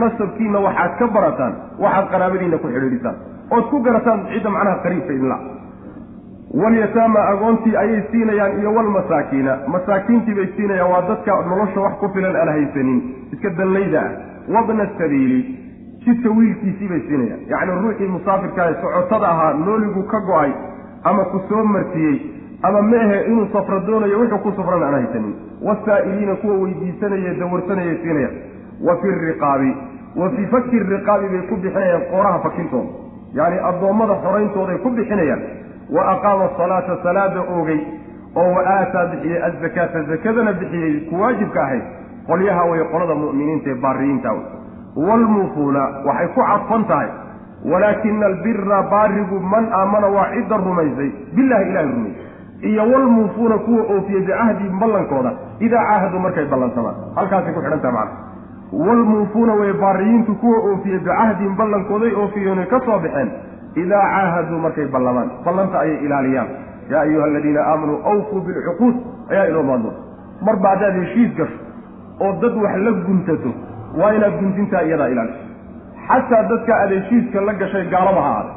nasabkiina waxaad ka barataan waxaad qaraabadiina ku xidhiidhisaan ood ku garataan cidda macnaha qariibka idinla walyataama agoontii ayay siinayaan iyo walmasaakiina masaakiintii bay siinayaan waa dadka nolosha wax ku filan aan haysanin iska dallayda ah wabna sabiili. Jidka wiilkiisii bay siinayaan. Yacni ruuxii musaafirkaa socotada ahaa nooligu ka go'ay ama ku soo martiyey ama meehe inuu safro doonayo wuxuu ku safran aan haysanin wasaa'iliina kuwa weydiisanaya dawarsanayay siinayaan. Wa fi riqaabi wa fii faki riqaabi bay ku bixinayaan qooraha fakintooda yacni addoommada xorayntooday ku bixinayaan wa aqaama asalaata salaada oogay oo wa aataa bixiyey azakaata zakadana bixiyey ku waajibka ahayd qolyaha way qolada mu'miniinta ee baariyiinta wey waalmuufuuna waxay ku cadfan tahay walaakina albira baarigu man aamana waa cidda rumaysay billahi ilahay rumaysay iyo walmuufuuna kuwa oofiye bicahdihim ballankooda idaa caahaduu markay ballansamaan. Halkaasay ku xidhan tahay macana waalmuufuuna way baariyiintu kuwa oofiye bicahdihim ballankooday oofiyeenay ka soo baxeen idaa caahaduu markay ballamaan ballanta ayay ilaaliyaan yaa ayuha aladiina aamanuu awfuu bilcuquud ayaa inoo maan doonta marba haddaad heshiis gasho oo dad wax la guntato waa inaad guntintaa iyadaa ilaaliso xataa dadka aad heshiiska la gashay gaalaba ha aada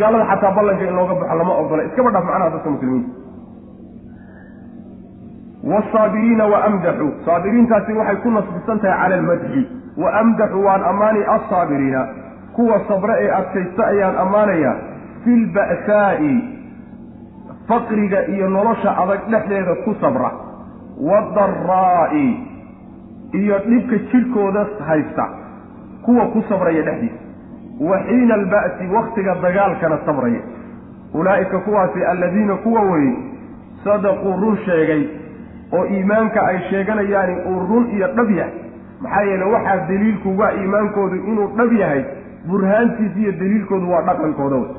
gaalada xataa ballanka in looga baxo lama ogola iskaba dhaaf macnaha dadka muslimiinta wasaabiriina wa amdaxuu saabiriintaasi waxay ku nasbisan tahay cala almadxi wa amdaxu waan ammaani alsaabiriina kuwa sabre ee adkaysta ayaan ammaanayaa fi lba'saa'i faqriga iyo nolosha adag dhexdeeda ku sabra. Waadaraa'i iyo dhibka jidhkooda haysta kuwa ku sabraya dhexdiisa. Wa xiina alba'si wakhtiga dagaalkana sabraya. Ulaa'ika kuwaasi alladiina kuwa weye sadaquu run sheegay oo iimaanka ay sheeganayaani uu run iyo dhab yahay. Maxaa yeele waxaa daliilkuga iimaankoodu inuu dhab yahay burhaantiisa iyo daliilkoodu waa dhaqankooda wey.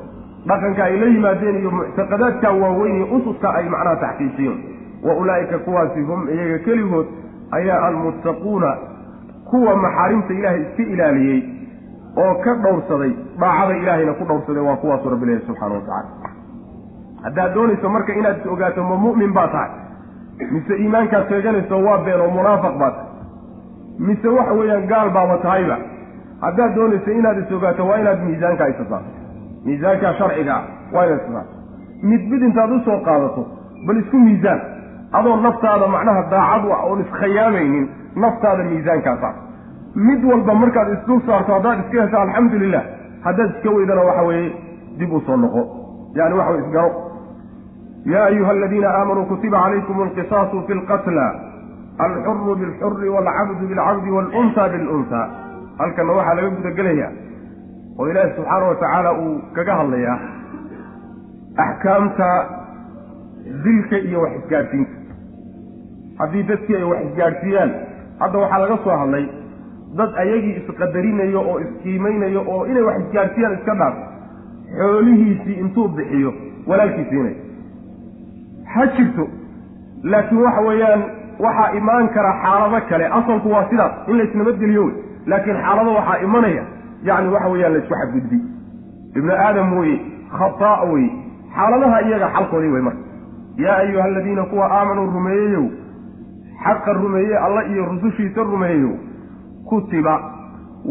Dhaqanka ay la yimaadeen iyo muctaqadaadka waaweyn iyo ususka ay macnaha taxqiijiyeen wa ulaa'ika kuwaasi hum iyaga keligood ayaa almuttaquuna kuwa maxaarimta ilaahay iska ilaaliyey oo ka dhowrsaday daacada ilaahayna ku dhowrsaday waa kuwaasu rabbi leeyahy subxana wa tacala haddaad doonayso marka inaad ogaato ma mu'min baa tahay mise iimaankaad sheeganayso waa been oo munaafiq baa tahay mise waxa weeyaan gaal baaba tahayba haddaad doonayso inaad is ogaato waa inaad miisaanka isataa miisaanka sharciga waa inaad isataa mid mid intaad u soo qaadato bal isku miisaan. Adoo naftaada macnaha daacad u ah oon iskhayaamaynin naftaada miisaankaa mid walba markaad isdul saarto haddaad iska hesho alxamdulilah haddaad iska weydana waxa weeye dib u soo noqo. Yani waxa wey isgaro. Ya ayuha aladiina aamanuu kutiba calaykum alqisaasu fi lqatla alxuru bilxuri waalcabdu bilcabdi waalunha bilunha halkanna waxaa laga gudagelaya oo ilaahi subxaana wa tacaala uu kaga hadlayaa axkaamta dilka iyo wax isgaadhsiinta haddii dadkii ay wax isgaadhsiiyaan hadda waxaa laga soo hadlay dad ayagii isqadarinayo oo isqiimaynayo oo inay wax isgaadhsiiyaan iska dhaaf xoolihiisii intuu bixiyo walaalkii siinay. Ha jirto laakiin waxa weeyaan waxaa imaan kara xaalado kale. Asalku waa sidaas in la isnabadgeliyo wey laakiin xaalado waxaa imanaya yacni waxa weeyaan la isku xadgudbi. Ibnu aadam weye khataa weye xaaladaha iyaga xalkoodii wey marka yaa ayuha aladiina kuwa aamanuu rumeeyeyow xaqa rumeeye alla iyo rusushiisa rumeeyeyow kutiba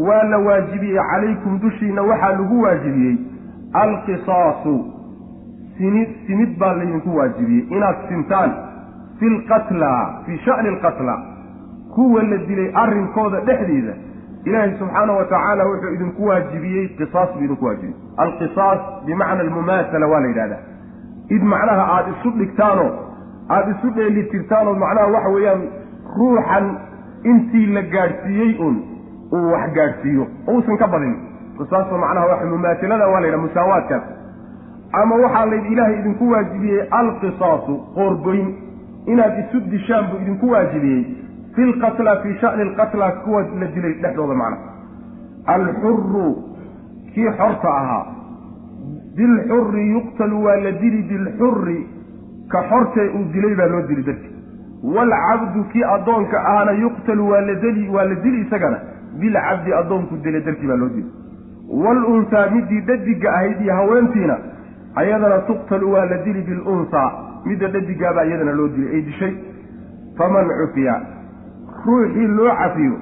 waa la waajibiyey calaykum dushiina waxaa lagu waajibiyey alqisaasu simid simid baa laydinku waajibiyey inaad sintaan fi lqatla fii sha'ni alqatla kuwa la dilay arrinkooda dhexdeeda ilaahay subxaana wa tacaala wuxuu idinku waajibiyey qisaas buu idinku waajibiyey. Alqisaas bimacna almumaasala waa la yidhahdaa. Id macnaha aada isu dhigtaanoo aada isu dheelitirtaanoo macnaha waxa weeyaan ruuxan intii la gaadhsiiyey un uu wax gaadhsiiyo. Uusan ka badin. Qisaasta macnaha waxa mumaasilada waa la yidhaha musaawaadkaas. Ama waxaa la ilaahay idinku waajibiyey alqisaasu qoorgoyn inaad isu dishaan buu idinku waajibiyey fi lqatla fii sha'ni alqatla kuwa la dilay dhexdooda macnaha alxuru kii xorta ahaa. Bilxuri yuqtalu waa la dili bilxuri ka xortee uu dilay baa loo dili darti waalcabdu kii addoonka ahana yuqtalu waa la deli waa la dili isagana. Bilcabdi addoonku dile dartii baa loo dili. Waalunhaa midii dhadiga ahayd iyo haweentiina ayadana tuqtalu waa la dili bilunhaa midda dhadigaabaa iyadana loo dilay ay dishay. Faman cufiya ruuxii loo cafiyo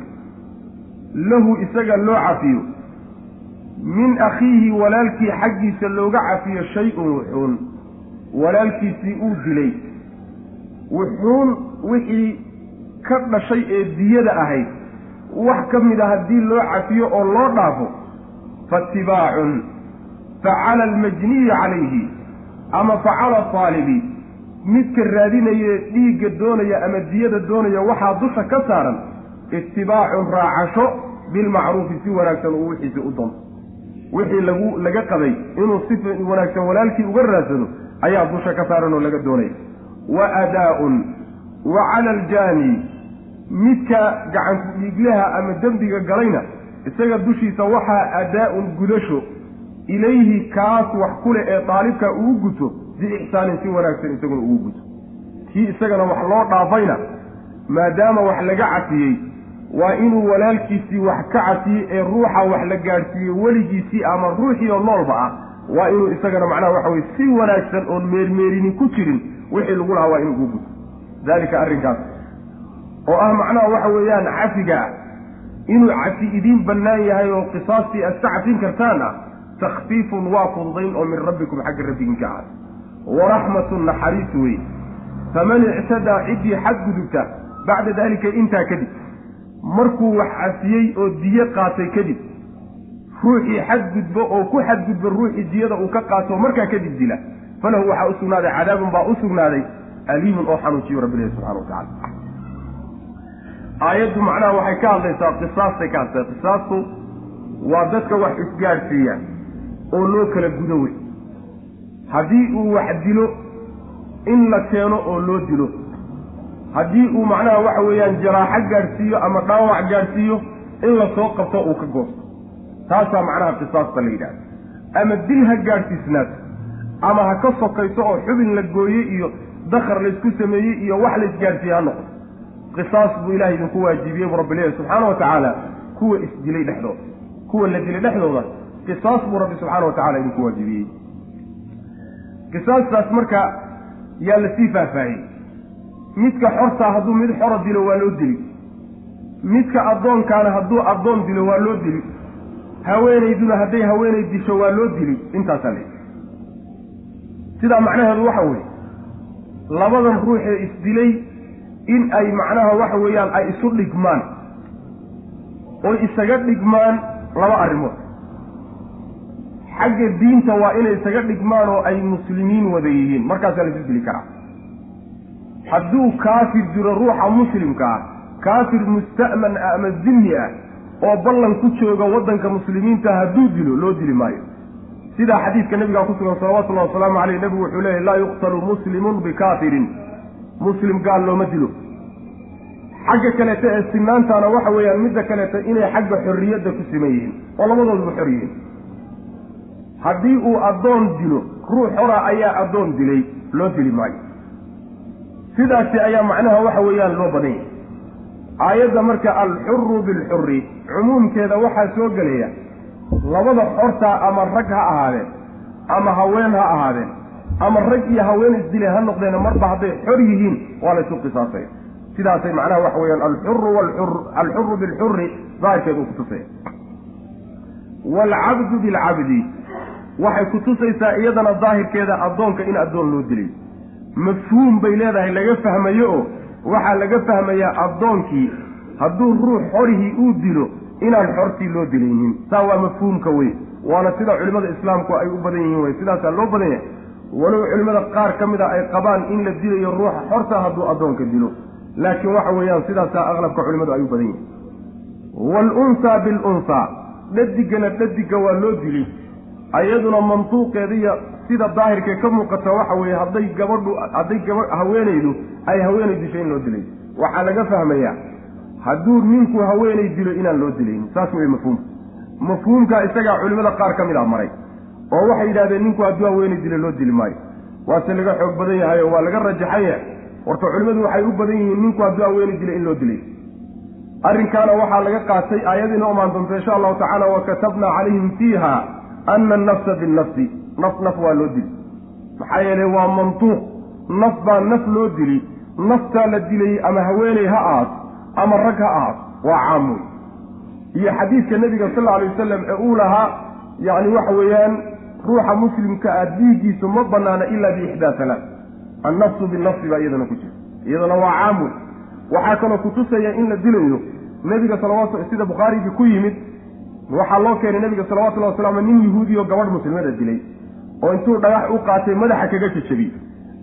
lahu isaga loo cafiyo. Min akhiihi walaalkii xaggiisa looga cafiyo shay-un wuxuun walaalkiisii uu dilay. Wuxuun wixii ka dhashay ee diyada ahayd. Wax ka mid a haddii loo cafiyo oo loo dhaafo faatibaacun facala almajniyi calayhi ama facala taalibi midka raadinaya dhiigga doonaya ama diyada doonaya waxaa dusha ka saaran itibaacun raacasho bilmacruufi si wanaagsan uu wixiisi u doonto wixii lagu laga qabay inuu si wanaagsan walaalkii uga raadsado ayaa dusha ka saaran oo laga doonaya wa adaa-un wa cala aljaani midka gacanku dhiiglaha ama dembiga galayna isaga dushiisa waxaa adaa-un gudasho. Ilayhi kaas wax kuleh ee daalibka ugu guto biixsaanin si wanaagsan isaguna ugu guto kii isagana wax loo dhaafayna maadaama wax laga cafiyey waa inuu walaalkiisii wax ka cafiyey ee ruuxa wax la gaadhsiiyey weligiisii ama ruuxii oo noolba ah waa inuu isagana macnaha waxa weye si wanaagsan oon meermeerinin ku jirin wixii lagu lahaa waa inuu ugu guto daalika arrinkaas. Oo ah macnaha waxa weeyaan cafiga inuu cafi idiin bannaan yahay oo qisaastii aad ka cafin kartaan ah takhfiifun waa fududayn oo min rabbikum xagga rabbiginka ahaad waraxmatun naxariis wey faman ictadaa ciddii xadgudubta bacda daalika intaa kadib. Markuu wax cafiyey oo diyo qaatay kadib ruuxii xadgudbo oo ku xadgudba ruuxii diyada uu ka qaato markaa kadib dila. Falahu waxaa u sugnaaday cadaabun baa u sugnaaday aliimun oo xanuujiyo rabbilahi subxana wa tacala aayaddu macnaha waxay ka hadlaysaa qisaastay ka hadlaysaa. Qisaastu waa dadka wax isgaadhsiiya oo loo kala gudo wey haddii uu wax dilo in la keeno oo loo dilo. Haddii uu macnaha waxa weeyaan jaraaxo gaadhsiiyo ama dhaawac gaadhsiiyo in la soo qabto uu ka goosto. Taasaa macnaha qisaasta la yidhahda ama dil ha gaadhsiisnaato ama ha ka sokayso oo xubin la gooyey iyo dakar laysku sameeyey iyo wax laysgaadhsiiye ha noqoto. Qisaas buu ilahay idinku waajibiyey bu rabbi leeyahy subxaana wa tacaala kuwa isdilay dhexdooda. Kuwa la dilay dhexdooda qisaas buu rabbi subxaana wa tacala idinku waajibiyey qisaastaas marka yaa la sii faahfaahiyey midka xortaa hadduu mid xora dilo waa loo dili. Midka addoonkaana hadduu addoon dilo waa loo dili. Haweenayduna hadday haweenay disho waa loo dili. Intaasaa la sidaa macnaheedu waxa weeye. Labadan ruuxee isdilay in ay macnaha waxa weeyaan ay isu dhigmaan. Oy isaga dhigmaan laba arrimood xagga diinta waa inay isaga dhigmaan oo ay muslimiin wada yihiin. Markaasaa la isu dili karaa. Hadduu kaafir jiro ruuxa muslimka ah kaafir musta'man ah ama zimmi ah oo ballan ku jooga waddanka muslimiinta hadduu dilo loo dili maayo. Sidaa xadiidka nabigaa ku sugan salawatullahi wasalaamu caleyh nebigu wuxuu leeyahy laa yuqtalu muslimun bikaafirin. Muslim gaal looma dilo. Xagga kaleeta ee sinaantaana waxa weeyaan midda kaleeta inay xagga xorriyadda ku siman yihiin oo labadooduba xor yihiin haddii uu addoon dilo ruux xora ayaa addoon dilay loo dili maayo. Sidaasi ayaa macnaha waxa weeyaan loo badan yahay. Aayadda marka alxuru bilxuri cumuumkeeda waxaa soo gelaya labada xortaa ama rag ha ahaadeen ama haween ha ahaadeen ama rag iyo haween isdile ha noqdeen marba hadday xor yihiin waa laysu qisaasaya sidaasay macnaha waxa weeyaan alxuru alxuru bilxuri daahirkeeda uu kutusaya waalcabdu bilcabdi waxay kutusaysaa iyadana daahirkeeda addoonka in addoon loo dilay. Mafhuum bay leedahay laga fahmayo oo waxaa laga fahmayaa addoonkii. Hadduu ruux xorihii uu dilo inaan xortii loo dilaynin. Saa waa mafhuumka wey waana sida culimmada islaamku ay u badan yihiin wey sidaasaa loo badan yahay. Walow culimmada qaar ka mid a ay qabaan in la dilayo ruuxa xorta hadduu addoonka dilo. Laakiin waxa weeyaan sidaasaa aqlabka culimmadu ay u badan yihiin. Waalunsaa bilunsaa dhadigana dhadiga waa loo dili ayaduna mantuuqeediiyo sida daahirkee ka muuqata waxa weeye hadday gabadhu hadday gaba haweenaydu ay haweenay disho in loo dilay waxaa laga fahmayaa hadduu ninku haweenay dilo inaan loo dilaynin saas weye mafhuumka mafhuumkaa isagaa culimmada qaar ka mid a maray oo waxay yidhahdeen ninku hadduu haweenay dilo loo dili maayo. Waase laga xoog badan yahay oo waa laga rajaxan yahay horta culimmadu waxay u badan yihiin ninku hadduu haweenay dilo in loo dilay arrinkaana waxaa laga qaatay aayadiina omaan doonto insha allahu tacaala wa katabnaa calayhim fiiha ana annafsa binnafsi naf naf waa loo dili. maxaa yeelay waa mantuuq. naf baa naf loo dili. naftaa la dilayay ama haweeney ha ahaato ama rag ha ahaato waa caam wey iyo xadiidka nebiga sal alla alay wasalam ee uu lahaa yacni waxa weeyaan ruuxa muslimka ah dhiiggiisu ma banaana ilaa biixdaa salaat annafsu binafsi baa iyadana ku jira. iyadana waa caam wey waxaa kaloo kutusaya in la dilayo. nebiga salawaatu sida bukhaarigii ku yimid waxaa loo keenay nebiga salawatullahi waslaam nin yahuudi oo gabadh muslimada dilay oo intuu dhagax u qaatay madaxa kaga jajabiyey.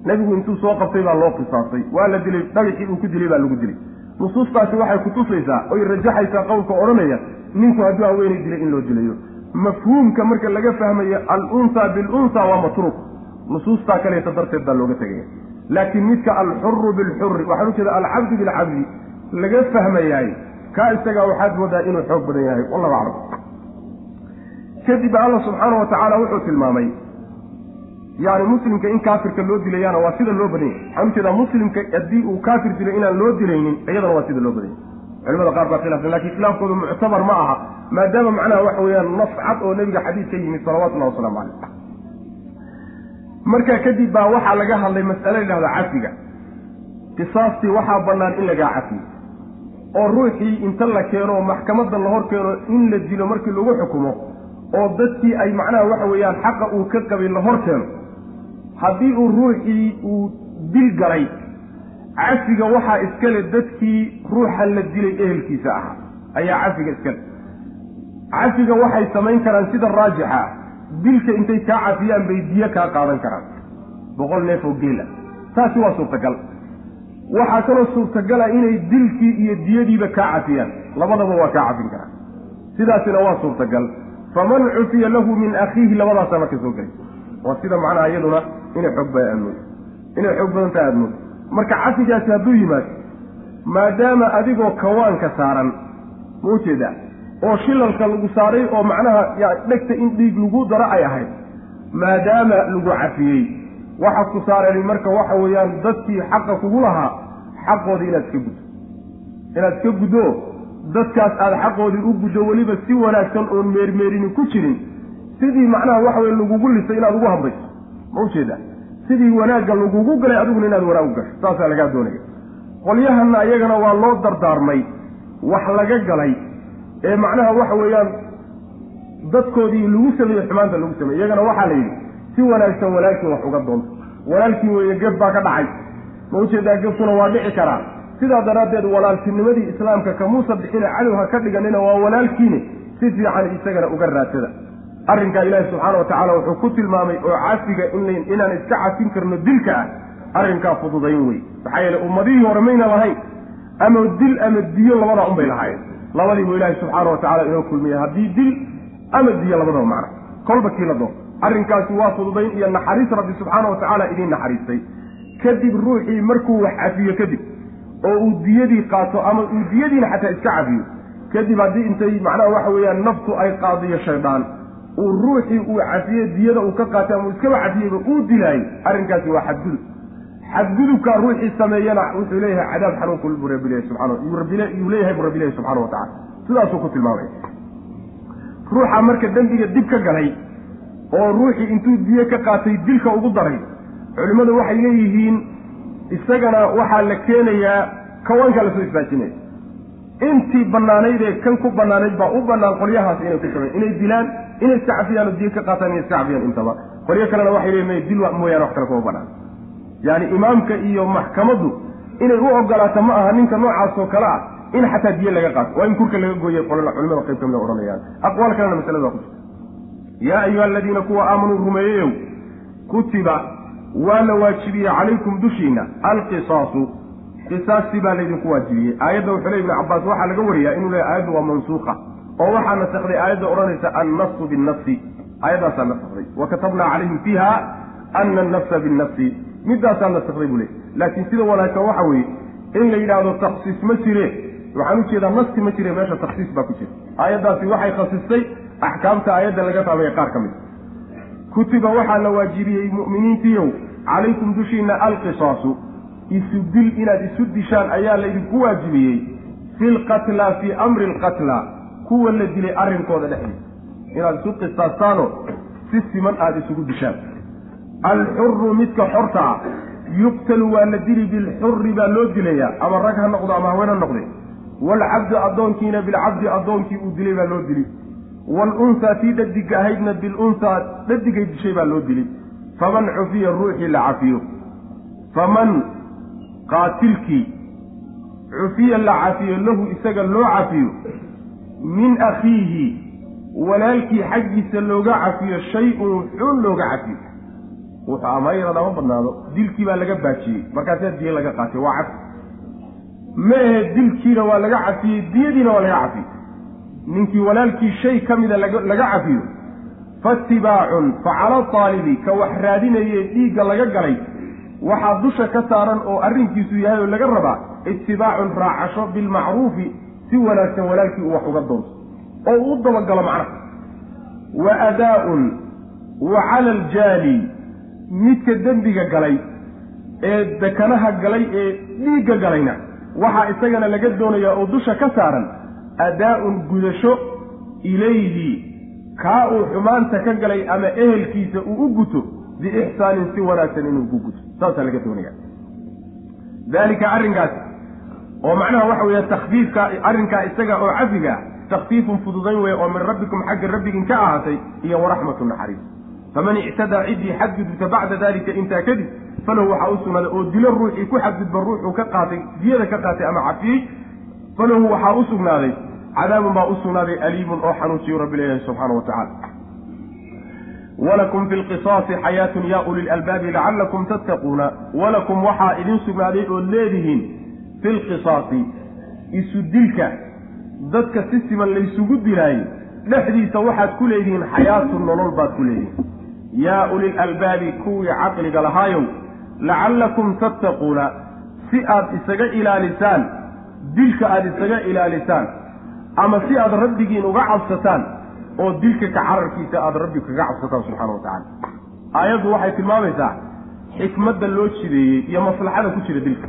Nebigu intuu soo qabtay baa loo qisaasay. Waa la dilay dhagaxii uu ku dilay baa lagu dilay. Nusuustaasi waxay kutusaysaa oy rajaxaysaa qowlka odhanaya ninku hadduu haweenay dilay in loo dilayo. Mafhuumka marka laga fahmayo al-unsa waa matruuk nusuustaa kaleeta darteed baa looga tegaya. Laakiin midka alxuru bilxuri waxaan ujeeda alcabdu bilcabdi laga fahmayaay kaa isagaa waxaad moodaa inuu xoog badan yahay. Wallahu aclam kadib alla subxaana wa tacaala wuxuu tilmaamay. Yani muslimka in kaafirka loo dilayaana waa sida loo badan yahay waxaan u jeedaa muslimka haddii uu kaafir dilo inaan loo dilaynin iyadana waa sida loo badan yahay culimada qaar baa khilaafsan laakiin khilaafkoodu muctabar ma aha maadaama macnaha waxa weeyaan nas cad oo nebiga xadiid ka yimid salawatullahi wasalaamu caleyh markaa kadib baa waxaa laga hadlay mas'ale yidhahda cafiga qisaastii waxaa bannaan in lagaa cafiyo. Oo ruuxii inta la keeno maxkamadda la hor keeno in la dilo markii lagu xukumo oo dadkii ay macnaha waxa weeyaan xaqa uu ka qabay la hor keeno haddii uu ruuxii uu dil galay cafiga waxaa iskale dadkii ruuxan la dilay ehelkiisa ahaa. Ayaa cafiga iskale cafiga waxay samayn karaan sida raajixa dilka intay kaa cafiyaan bay diyo kaa qaadan karaan. Boqol neef oo geela. Taasi waa suurtagal. Waxaa kaloo suurtagala inay dilkii iyo diyadiiba kaa cafiyaan. Labadaba waa kaa cafin karaan. Sidaasina waa suurtagal faman cufiya lahu min akhiihi labadaasa marka soo gelay waa sida macnaha iyaduna inay xoog ba aadmood inay xoog badan tahay aadmood marka cafigaasi hadduu yimaado maadaama adigoo kawaanka saaran ma u jeedaa oo shilalka lagu saaray oo macnaha dhegta in dhiig lagu daro ay ahayd maadaama lagu cafiyey waxa ku saareen marka waxa weeyaan dadkii xaqa kugu lahaa xaqooda inaad iska guddo. Inaad iska guddo dadkaas aada xaqoodii u guddo weliba si wanaagsan oon meermeerini ku jirin. Sidii macnaha waxa weye lagugu lisay inaad ugu hambayso ma u jeedaa sidii wanaagga lagugu galay adiguna inaad wanaag u gasho. Saasaa lagaa doonaya. Qolyahanna iyagana waa loo dardaarmay. Wax laga galay. Ee macnaha waxa weeyaan dadkoodii lagu sameeye xumaanta lagu sameeye iyagana waxaa la yidhi si wanaagsan walaalkii wax uga doonto walaalkii weeye geb baa ka dhacay. Ma u jeedaa gebkuna waa dhici karaa sidaa daraaddeed walaaltinimadii islaamka kamuusa bixina cadow ha ka dhiganina waa walaalkiine si fiican isagana uga raadsada. Arrinkaa ilaahi subxaana wa tacaala wuxuu ku tilmaamay oo cafiga inaan iska cafin karno dilka ah arrinkaa fududayn wey maxaa yeele ummadihii hore mayna lahayn ama dil ama diyo labadaa unbay lahaayeen. Labadiibu ilaahi subxaana wa tacala inoo kulmiya haddii dil ama diyo labadaba macna kolba kii la doon. Arrinkaasi waa fududayn iyo naxariis rabbi subxaana wa tacaala idiin naxariistay. Kadib ruuxii markuu wax cafiyo kadib oo uu diyadii qaato ama uu diyadiina xataa iska cafiyo kadib haddii intay macnaha waxa weeyaan naftu ay qaadiyo shaydaan uu ruuxii uu cafiye diyada uu ka qaatay ama uu iskaba cafiyeyba uu dilaayay arrinkaasi waa xadgudub. Xadgudubkaa ruuxii sameeyana wuxuu leeyahay cadaab xanuunku buu rabbileeyahy subxana yuu leeyahay buu rabbileeyahy subxana wa tacala sidaasuu ku tilmaamay. Ruuxa marka dembiga dib ka galay oo ruuxii intuu diye ka qaatay dilka ugu daray culimmadu waxay leeyihiin isagana waxaa la keenayaa kawaankaa la soo isbaajinaya intii bannaanayd ee kan ku bannaanayd baa u bannaan qolyahaas inay ku sameyn inay dilaan inay iska cafiyaan oo diye ka qaataan inay iska intaba. Qolyo kalena waxay leeyihiin may dil mooyaane wax kale kuma bannaan. Yaani imaamka iyo maxkamaddu inay u ogolaato ma aha ninka noocaas oo kale ah in xataa diye laga qaato. Waa in kurka laga gooyay culimada qayb kamida odhanayaan. Aqwaal kalena masalada waa ku jirta. Yaa ayuha aladiina kuwa aamanuu rumeeyeyow kutiba waa la waajibiyey calaykum dushiina alqisaasu. Qisaastii baa laydinku waajibiyey. Aayadda wuxuu ley ibnu cabbaas waxaa laga wariyaa inuu leeya aayaddu waa mansuuqa oo waxaa nasakday aayadda odhanaysa annafsu binnafsi. Aayaddaasaa nasakday wa katabnaa calayhim fiiha ana annafsa binnafsi. Middaasaa nasakday buu ley laakiin sida wanaagsan waxa weeye in la yidhaahdo taksiis ma jire waxaan u jeedaa nasti ma jire meesha taksiis baa ku jira. Aayaddaasi waxay khasistay axkaamta aayadda laga taabaya qaar ka mid. Kutiba waxaa la waajibiyey mu'miniintiiyow calaykum dushiina alqisaasu isu dil inaad isu dishaan ayaa laydinku waajibiyey fi lqatla fii amri alqatla kuwa la dilay arrinkooda dhexdiisa inaad isu qisaastaano si siman aada isugu dishaan. Alxuru midka xorta ah yuqtalu waa la dili bilxuri baa loo dilayaa ama rag ha noqdo ama haween ha noqde. Waalcabdu addoonkiina bilcabdi addoonkii uu dilay baa loo dili. Waalunsaa tii dhadiga ahaydna bilunsaa dhadigay dishay baa loo dili faman cufiya ruuxii la cafiyo faman qaatilkii cufiya la cafiyo lahu isaga loo cafiyo min akhiihi walaalkii xaggiisa looga cafiyo shay-un xun looga cafiyo. Wuxuu amayrada ma badnaado dilkii baa laga baajiyey markaasaa diye laga qaatay waa cafi ma dilkiina waa laga cafiyey diyadiina waa laga cafiyey. Ninkii walaalkii shay ka mida laga cafiyo faatibaacun fa cala taalibi ka wax raadinaye dhiigga laga galay waxaa dusha ka saaran oo arrinkiisu yahay oo laga rabaa itibaacun raacasho bilmacruufi si wanaagsan walaalkii uu wax uga doonto oo uu dabagalo macnaha. Wa adaa-un wa cala aljaali midka dembiga galay ee dekanaha galay ee dhiigga galayna waxaa isagana laga doonayaa oo dusha ka saaran adaa-un gudasho ilayhi kaa uu xumaanta ka galay ama ehelkiisa uu u guto biixsaanin si wanaagsan inuu ku guto. Saasaa laga doonaya. Daalika arrinkaasi oo macnaha waxa weeye takfiifka arrinkaa isaga oo cafiga takfiifun fududayn weeye oo min rabbikum xagga rabbigin ka ahaatay iyo waraxmatu naxariis. Faman ictadaa ciddii xadgudubta bacda dalika intaa kadib falahu waxaa u sugnaaday oo dilo ruuxii ku xadgudba ruuxuu ka qaatay diyada ka qaatay ama cafiyey falahu waxaa u sugnaaday cadaabun baa u sugnaaday aliimun oo xanuujiyu rabbi leeyahay subxaana wa tacala walakum fi lqisaasi xayaatun yaa uli lalbaabi lacallakum tattaquuna. Walakum waxaa idin sugnaaday ood leedihiin fi lqisaasi isu dilka. Dadka si siman laysugu dilaayey dhexdiisa waxaad ku leedihiin xayaatun nolol baad ku leedihiin. Yaa uli lalbaabi kuwii caqliga lahaayow lacallakum tattaquuna. Si aad isaga ilaalisaan dilka aada isaga ilaalisaan ama si aad rabbigiin uga cabsataan oo dilka ka cararkiisa aada rabbi kaga cabsataan subxaana wa tacala aayaddu waxay tilmaamaysaa xikmadda loo jideeyey iyo maslaxada ku jira dilka.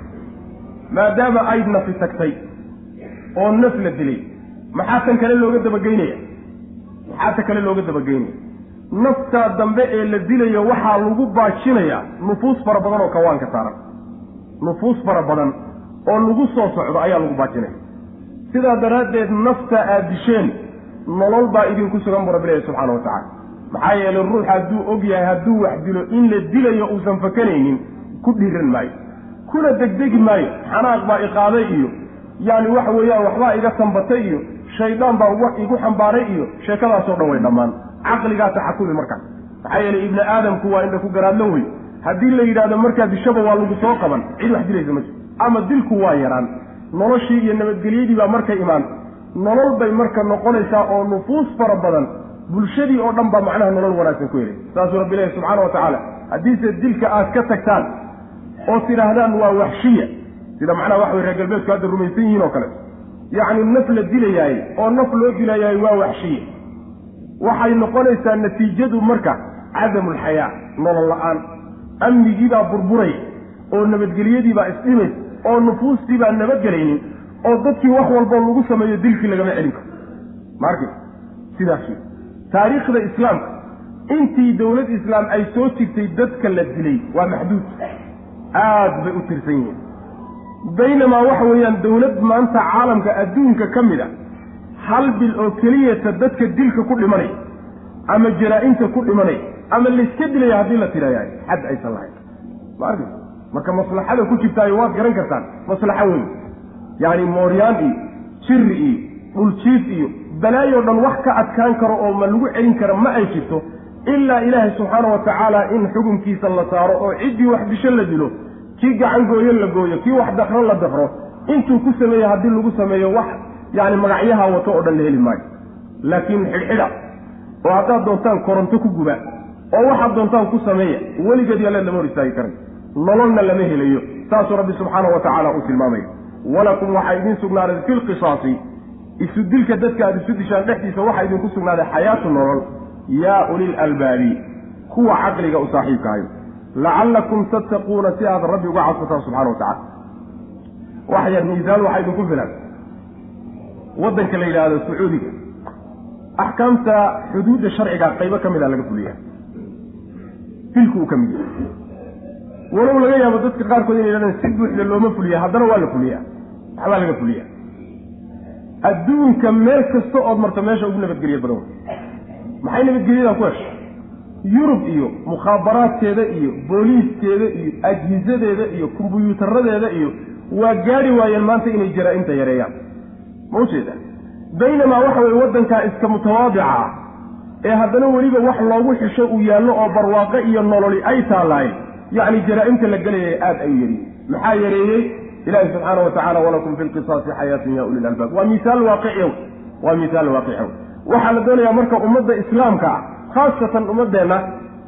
Maadaama ayd nafi tagtay oo naf la dilay maxaa tan kale looga dabageynaya maxaa ta kale looga dabageynaya naftaa dambe ee la dilayo waxaa lagu baajinayaa nufuus fara badan oo kawaanka saaran. Nufuus fara badan oo lagu soo socdo ayaa lagu baajinaya sidaa daraaddeed nafta aad disheen nolol baa idinku sugan buu rabbi leeyahy subxaana wa tacala maxaa yeelay ruux hadduu og yahay hadduu wax dilo in la dilayo uusan fakanaynin ku dhiiran maayo kuna degdegi maayo xanaaq baa iqaaday iyo yaani waxa weeyaan waxbaa iga tambatay iyo shaydaan baa igu xambaaray iyo sheekadaasoo dhan way dhammaan. Caqligaa taxakumi markaas maxaa yeelay ibni aadamku waa indha ku garaadlo wey haddii la yidhahdo markaa dishaba waa lagu soo qaban cid wax dilaysa ma jirto ama dilku waa yaraan noloshii iyo nabadgelyadii baa markay imaan. Nolol bay marka noqonaysaa oo nufuus fara badan. Bulshadii oo dhan baa macnaha nolol wanaagsan ku helay saasuu rabbi leeyahy subxaana wa tacaala haddiise dilka aad ka tagtaan oo tidhaahdaan waa waxshiya sida macnaha waxa wey reer galbeedku hadda rumaysan yihiin oo kale. Yacni naf la dilayaay oo naf loo dilayaay waa waxshiya. Waxay noqonaysaa natiijadu marka cadamulxayaa nolol la'aan. Amnigiibaa burburay oo nabadgelyadiibaa isdhimaysa oo nufuustiibaa nabadgelaynin oo dadkii wax walboo lagu sameeyo dilkii lagama celin karo. Maarki sidaas taariikhda islaamka intii dowlad islaam ay soo jirtay dadka la dilay waa maxduud. Aad bay u tirsan yihiin. Baynamaa waxa weeyaan dowlad maanta caalamka adduunka ka mid a hal bil oo keliyata dadka dilka ku dhimanay ama jaraa-inta ku dhimanay ama layska dilaya haddii la tidhaayaay xad aysan lahayn marka maslaxada ku jirtaayo waad garan kartaan. Maslaxo weyn. Yacni mooryaan iyo jiri iyo dhuljiif iyo balaayoo dhan wax ka adkaan karo oo ma lagu celin kara ma ay jirto ilaa ilaahay subxaana wa tacaala in xukunkiisa la saaro oo ciddii wax disho la dilo kii gacan gooyo la gooyo kii wax dakro la dakro intuu ku sameeye haddii lagu sameeyo wax yacni magacyaha wato oo dhan la heli maayo. Laakiin xidhxidha oo haddaad doontaan koronto ku guba oo waxaad doontaan ku sameeya weligeed yalle lama hor istaagi karay nololna lama helayo. Saasuu rabbi subxaana wa tacaala uu tilmaamaya walakum waxaa idiin sugnaaday fi lqisaasi isu dilka dadka aad isu dishaan dhexdiisa waxaa idinku sugnaaday xayaatu nolol. Yaa ulil albaabi kuwa caqliga u saaxiibkahayo lacallakum tattaquuna si aad rabbi uga cadsataan subxana wa tacala waxyar miisaal waxaa idinku filan. Waddanka la yidhaahdo sacuudiga. Axkaamta xuduudda sharciga qaybo ka mid a laga fuliyaa. Dilku uu ka mid yahay walow laga yaabo dadka qaarkood inay yidhahdeen si buuxda looma fuliya haddana waa la fuliyaa. Waxbaa laga fuliyaa. Adduunka meel kasta ood marto meesha ugu nabadgelya badan maxay nabadgelyadan ku heshay yurub iyo mukhaabaraadkeeda iyo booliiskeeda iyo ajhizadeeda iyo kombyuutaradeeda iyo waa gaadhi waayeen maanta inay jaraa-inta yareeyaan. Ma ujeeda baynamaa waxa weye waddankaa iska mutawaadica ah ee haddana weliba wax loogu xisho uu yaallo oo barwaaqo iyo nololi ay taalaay yacni jaraa-imta la gelayay aada ay yariye maxaa yareeyey ilaahi subxaana wa tacala walakum fi lqisaasi xayaatun ya uli lalbaab waa misaal waaqiciy waa misaal waaqiciy waxaa la doonayaa marka ummadda islaamka ah khaasatan ummadeenna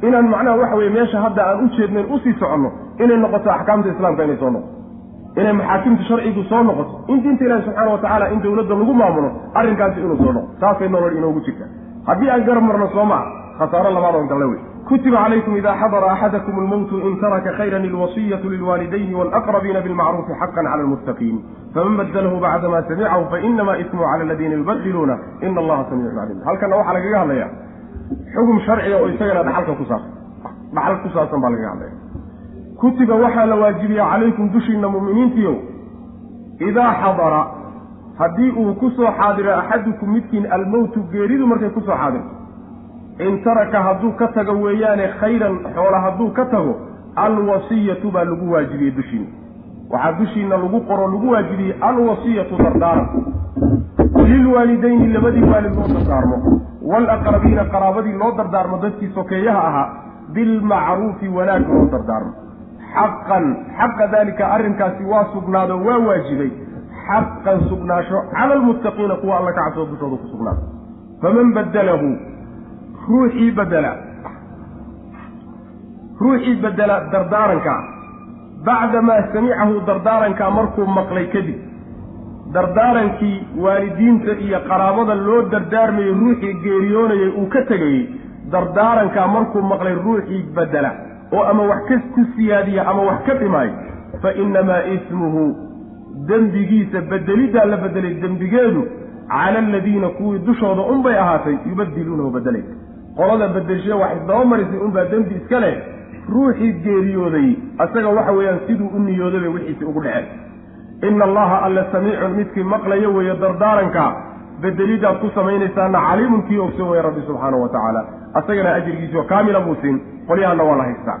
inaan macnaha waxa weye meesha hadda aan u jeednayn u sii soconno inay noqoto axkaamta islaamka inay soo noqoto. Inay maxaakimta sharcigu soo noqoto. In diinta ilahi subxaana wa tacaala in dowladda lagu maamulo arrinkaasi inuu soo noqo. Taasay nolol inoogu jirta. Haddii aan garab marno soo maa khasaaro labaad oo galle wey kutiba calaykum ida xadara axadakum almowtu in taraka khayran ilwasiyatu lilwaalidayni walaqrabiina bilmacruufi xaqan cala almuttaqiin faman badalahu bacdama samicahu fainama ismuhu cala aladiina yubadiluuna ina allaha samiicun calim halkana waxaa lagaga hadlaya xugum sharciga oo isagana dhaxalka ku saabsan dhaxal ku saabsan baa lagaga hadlaya kutiba waxaa la waajibiya calaykum dushiina mu'miniintiiow idaa xadara haddii uu ku xaadiro axadukum midkiin almowtu geeridu markay ku soo xaadirto in taraka hadduu ka tago weeyaane khayran xoola hadduu ka tago alwasiyatu baa lagu waajibiyey dushiina. Waxaa dushiina lagu qoro lagu waajibiyey alwasiyatu dardaaran lilwaalidayni labadii waalid loo dardaarmo. Waalaqrabiina qaraabadii loo dardaarmo dadkii sokeeyaha ahaa bilmacruufi wanaag loo dardaarmo. Xaqan xaqa daalika arrinkaasi waa sugnaado waa waajibay. Xaqan sugnaasho cala almuttaqiina kuwa alla ka cabsoo dushooda ku sugnaado. Faman badalahu ruuxii bedela ruuxii bedela dardaarankaa bacdamaa samicahu dardaarankaa markuu maqlay kadib. Dardaarankii waalidiinta iyo qaraabada loo dardaarmayey ruuxii geeriyoonayay uu ka tegayey dardaarankaa markuu maqlay ruuxii bedela oo ama wax ka ku siyaadiya ama wax ka dhimaayo fa innamaa ismuhu. Dembigiisa bedeliddaa la bedelay dembigeedu. Cala aladiina kuwii dushooda unbay ahaatay yubadiluunahu bedelay qolada bedelshe wax isdabamarisay unbaa dembi iska leh. Ruuxii geeriyooday asaga waxa weeyaan siduu u niyooday bay wixiisii ugu dhaceen. Ina allaha alla samiicun midkii maqlaya weeye dardaaranka bedelidaad ku samaynaysaana caliimun kii ogsan weeye rabbi subxaanahu wa tacaala. Asagana ajrigiisio kaamila buu siin qolyahanna waa la haystaa.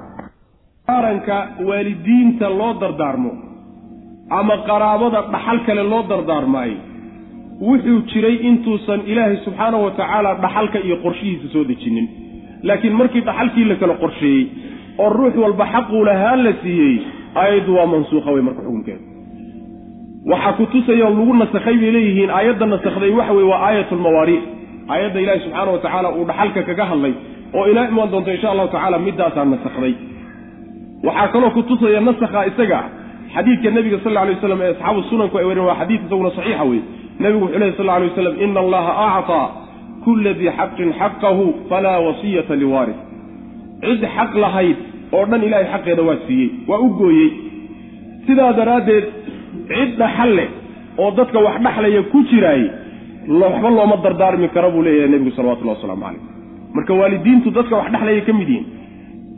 Dardaaranka waalidiinta loo dardaarmo ama qaraabada dhaxal kale loo dardaarmaayo wuxuu jiray intuusan ilaahay subxaanahu wa tacaala dhaxalka iyo qorshihiisa soo dejinin. Laakiin markii dhaxalkii la kala qorsheeyey oo ruux walba xaquu lahaa la siiyey aayaddu waa mansuukha wey marka xukunkeeda waxaa ku tusaya oo lagu nasakhay bay leeyihiin aayadda nasakday waxa weye waa aayat lmawaariic aayadda ilaahi subxaana wa tacaala uu dhaxalka kaga hadlay oo inaa imaan doonto insha allahu tacala middaasaa nasakday waxaa kaloo ku tusaya nasakha isaga xadiidka nebiga sal lla alay waslam ee asxaabu sunanku ay wareen waa xadiid isaguna saxiixa wey nebigu wuxuu lehy sal lla alay waslam ina allaha acطaa kula dii xaqin xaqahu falaa wasiyata liwaaris cid xaq lahayd oo dhan ilahay xaqeeda waa siiyey waa u gooyey. Sidaa daraaddeed cid dhaxal leh oo dadka wax dhaxlaya ku jiraay waxba looma dardaarmi karo buu leeyahay nebigu salawatullahi wasalaamu calayh. Marka waalidiintu dadka wax dhexlaya ka mid yihiin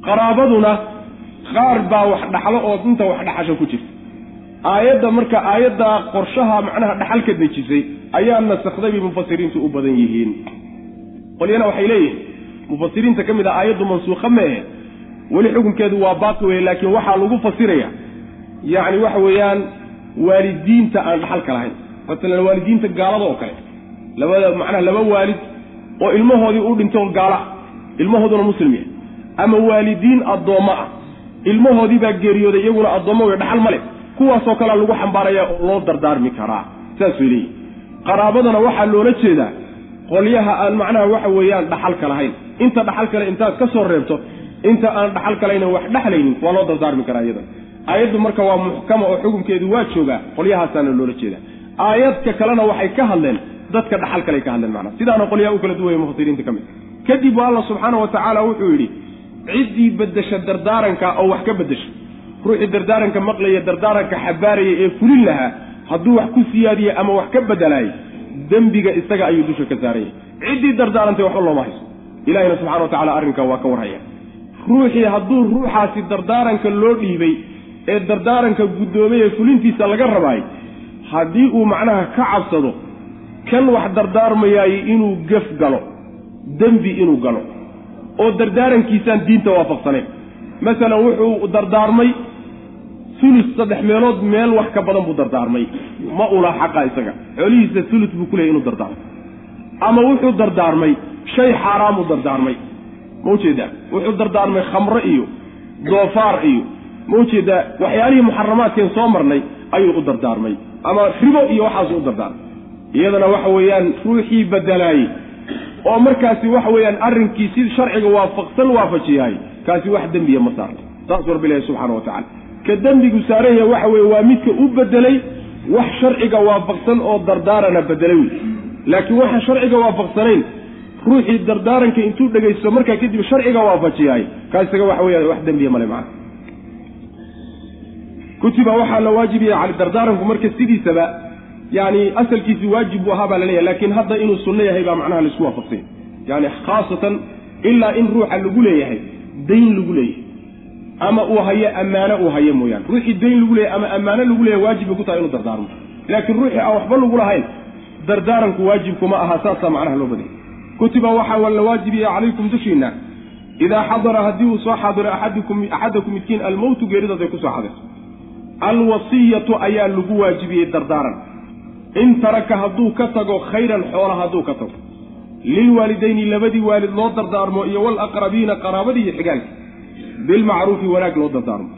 qaraabaduna qaar baa wax dhaxlo oo inta wax dhaxasha ku jirta aayadda marka aayaddaa qorshaha macnaha dhaxalka dejisay ayaa nasakday bay mufasiriintu u badan yihiin. Qolyana waxay leeyihiin mufasiriinta ka mid ah aayaddu mansuukha meehe weli xukunkeedu waa baaqi weye laakiin waxaa lagu fasiraya yacni waxa weeyaan waalidiinta aan dhaxalka lahayn. Masalan waalidiinta gaalada oo kale labada macnaha laba waalid oo ilmahoodii u dhinto gaala ilmahooduna muslim yahay. Ama waalidiin addoommo ah ilmahoodii baa geeriyooday iyaguna addoommo wey dhaxal ma leh kuwaasoo kalea lagu xambaaraya oo loo dardaarmi karaa. Saas way leeyihiin qaraabadana waxaa loola jeedaa qolyaha aan macnaha waxa weeyaan dhaxalka lahayn. Inta dhaxal kale intaad ka soo reebto inta aan dhaxal kalayna wax dhexlaynin waa loo dardaarmi karaa iyadan aayaddu marka waa muxkama oo xukunkeedu waa joogaa qolyahaasaana loola jeedaa. Aayadka kalena waxay ka hadleen dadka dhaxal kale ka hadleen macnaha. Sidaana qolyaha u kala duwaya mufasiriinta ka mid. Kadib alla subxaana wa tacaala wuxuu yidhi ciddii beddesha dardaaranka oo wax ka beddesha ruuxii dardaaranka maqlaya dardaaranka xabaaraya ee fulin lahaa hadduu wax ku siyaadiye ama wax ka bedelaay dembiga isaga ayuu dusha ka saaranya ciddii dardaarantay waxba looma hayso ilahina subxana wa tacala arrinkaa waa ka warhaya. Ruuxii hadduu ruuxaasi dardaaranka loo dhiibay ee dardaaranka guddoomay ee fulintiisa laga rabaay haddii uu macnaha ka cabsado kan wax dardaarmayaayo inuu gef galo dembi inuu galo oo dardaarankiisaan diinta waafaqsanayn masalan wuxuu dardaarmay sulus saddex meelood meel wax ka badan buu dardaarmay. Ma ula xaqa isaga. Xoolihiisa sulus buu ku leeyay inuu dardaarmo. Ama wuxuu dardaarmay shay xaaraamuu dardaarmay. Ma u jeedaa wuxuu dardaarmay khamro iyo doofaar iyo ma u jeedaa waxyaalihii muxaramaadkeen soo marnay ayuu u dardaarmay. Ama ribo iyo waxaasuu u dardaarmay. Iyadana waxa weeyaan ruuxii bedelaayey oo markaasi waxa weeyaan arrinkii si sharciga waafaqsan waafajiyahay kaasi wax dembiya ma saarna saasuu rabbi ilahi subxana wa tacala ka dembigu saaran yahay waxa weeye waa midka u bedelay wax sharciga waafaqsan oo dardaarana bedelay wey laakiin waxaan sharciga waafaqsanayn ruuxii dardaaranka intuu dhegaysto markaa kadib sharciga waafajiyahay kaa isaga waxa weeyaan wax dembiya male macana kutiba waxaa la waajibiyay cali dardaaranku marka sidiisaba yani asalkiisi waajib buu ahaa baa la leeyahay laakiin hadda inuu sunno yahay baa macnaha la isku waafaqsanya yani khaasatan ilaa in ruuxa lagu leeyahay dayn lagu leeyahay ama uu hayo ammaano uu hayo mooyaane. Ruuxii dayn lagu leeyahay ama ammaano lagu leeyahay waajib bay ku tahay inuu dardaarmo. Laakiin ruuxii aan waxba lagu lahayn dardaaranku waajibkuma aha saasaa macnaha loo badaya kutiba waxaa la waajibiya calaykum dushiina idaa xadara haddii uu soo xaadiro axadikum axadakum midkiin almowtu geeridaad ay ku soo xadirto alwasiyatu ayaa lagu waajibiyey dardaaran. In taraka hadduu ka tago khayran xoola hadduu ka tago. Lilwaalidayni labadii waalid loo dardaarmo iyo walaqrabiina qaraabadii iyo xigaalka bilmacruufi wanaag loo dardaarmo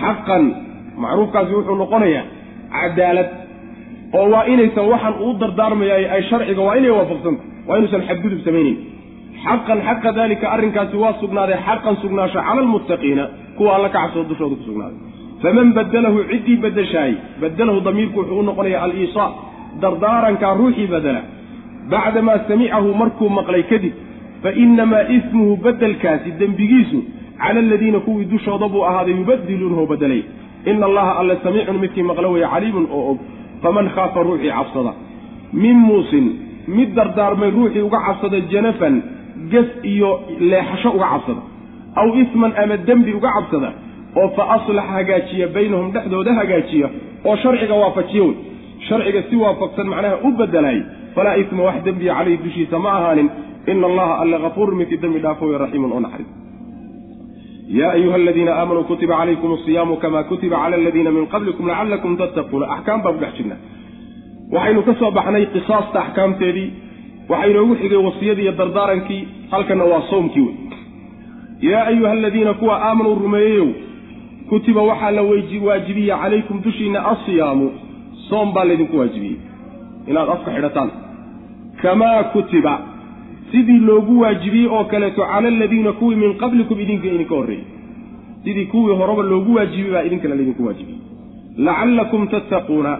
xaqan macruufkaasi wuxuu noqonayaa cadaalad oo waa inaysan waxaan uu dardaarmayaay ay sharciga waa inay waafaqsanta waa inuusan xadgudub samaynayn xaqan xaqa daalika arrinkaasi waa sugnaaday xaqan sugnaasho cala almuttaqiina kuwa alla ka cabsado dushooda ku sugnaaday faman badalahu ciddii badashaay badalahu damiirku wuxuu u noqonayaa aliisaa dardaarankaa ruuxii badela bacdamaa samicahu markuu maqlay kadib fa inamaa ismuhu bedelkaasi dembigiisu cala aladiina kuwii dushooda buu ahaaday yubadiluunahu bedelay ina allaha alle samiicun midkii maqlo weeye caliimun oo og faman khaafa ruuxii cabsada min muusin mid dardaarmay ruuxii uga cabsada janafan ges iyo leexasho uga cabsada aw isman ama dembi uga cabsada oo fa aslax hagaajiya baynahum dhexdooda hagaajiya oo sharciga waafajiya wey sharciga si waafaqsan macnaha u bedelaay falaa isma wax dembiya caleyhi dushiisa ma ahaanin ina allaha alle kafuurun midkii dembi dhaafo raxiimun oo naxariis yaa ayuha aladiina aamanuu kutiba calaykum asiyaamu kama kutiba cala aladiina min qablikum lacalakum tattaquuna axkaam baan ku dhex jirnaa waxaynu ka soo baxnay qisaasta axkaamteedii waxaa inoogu xigay wasiyadii iyo dardaarankii halkanna waa soomkii wey yaa ayuha aladiina kuwa aamanuu rumeeyeyow kutiba waxaa la waajibiye calaykum dushiinna asiyaamu soom baa laydinku waajibiyey inaad afka xidhataan kamaa kutiba sidii loogu waajibiyey oo kaleeto cala aladiina kuwii min qablikum idinka idinka horreeyey. Sidii kuwii horeba loogu waajibiyey baa idinkana laydinku waajibiyey. Lacallakum tattaquuna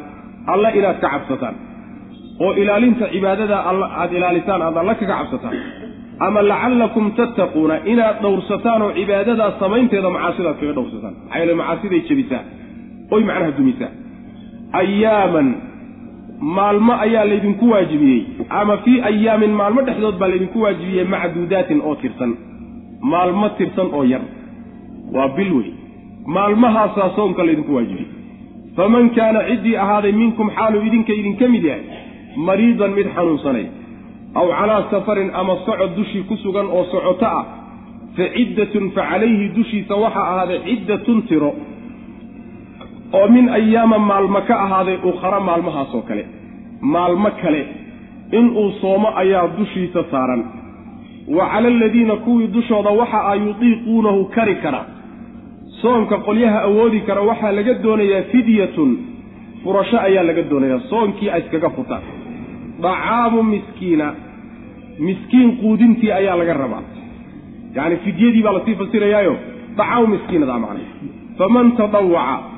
alla inaad ka cabsataan. Oo ilaalinta cibaadada aad ilaalisaan aad alla kaga cabsataan. Ama lacallakum tattaquuna inaad dhowrsataan oo cibaadadaa samaynteeda macaasidaad kaga dhowrsataan. Maxaa yeele macaasiday jebisaa. Oy macnaha dumisaa. Ayaaman maalmo ayaa laydinku waajibiyey ama fii ayaamin maalmo dhexdood baa laydinku waajibiyey macduudaatin oo tirsan. Maalmo tirsan oo yar. Waa bil wey. Maalmahaasaa soomka laydinku waajibiyey. Faman kaana ciddii ahaaday minkum xaalu idinka idinka mid yahay mariidan mid xanuunsanay aw calaa safarin ama socod dushii ku sugan oo socoto ah fa ciddatun fa calayhi dushiisa waxaa ahaaday ciddatun tiro oo min ayaama maalmo ka ahaaday ukhara maalmahaasoo kale. Maalmo kale inuu soomo ayaa dushiisa saaran. Wa cala aladiina kuwii dushooda waxa a yudiiquunahu kari kara. Soomka qolyaha awoodi kara waxaa laga doonayaa fidyatun. Furasho ayaa laga doonayaa. Soonkii ay iskaga furtaan dacaamu miskiina. Miskiin quudintii ayaa laga rabaa. Yacni fidyadii baa la sii fasirayaayo. Dacaamu miskiinada macna faman tadawaca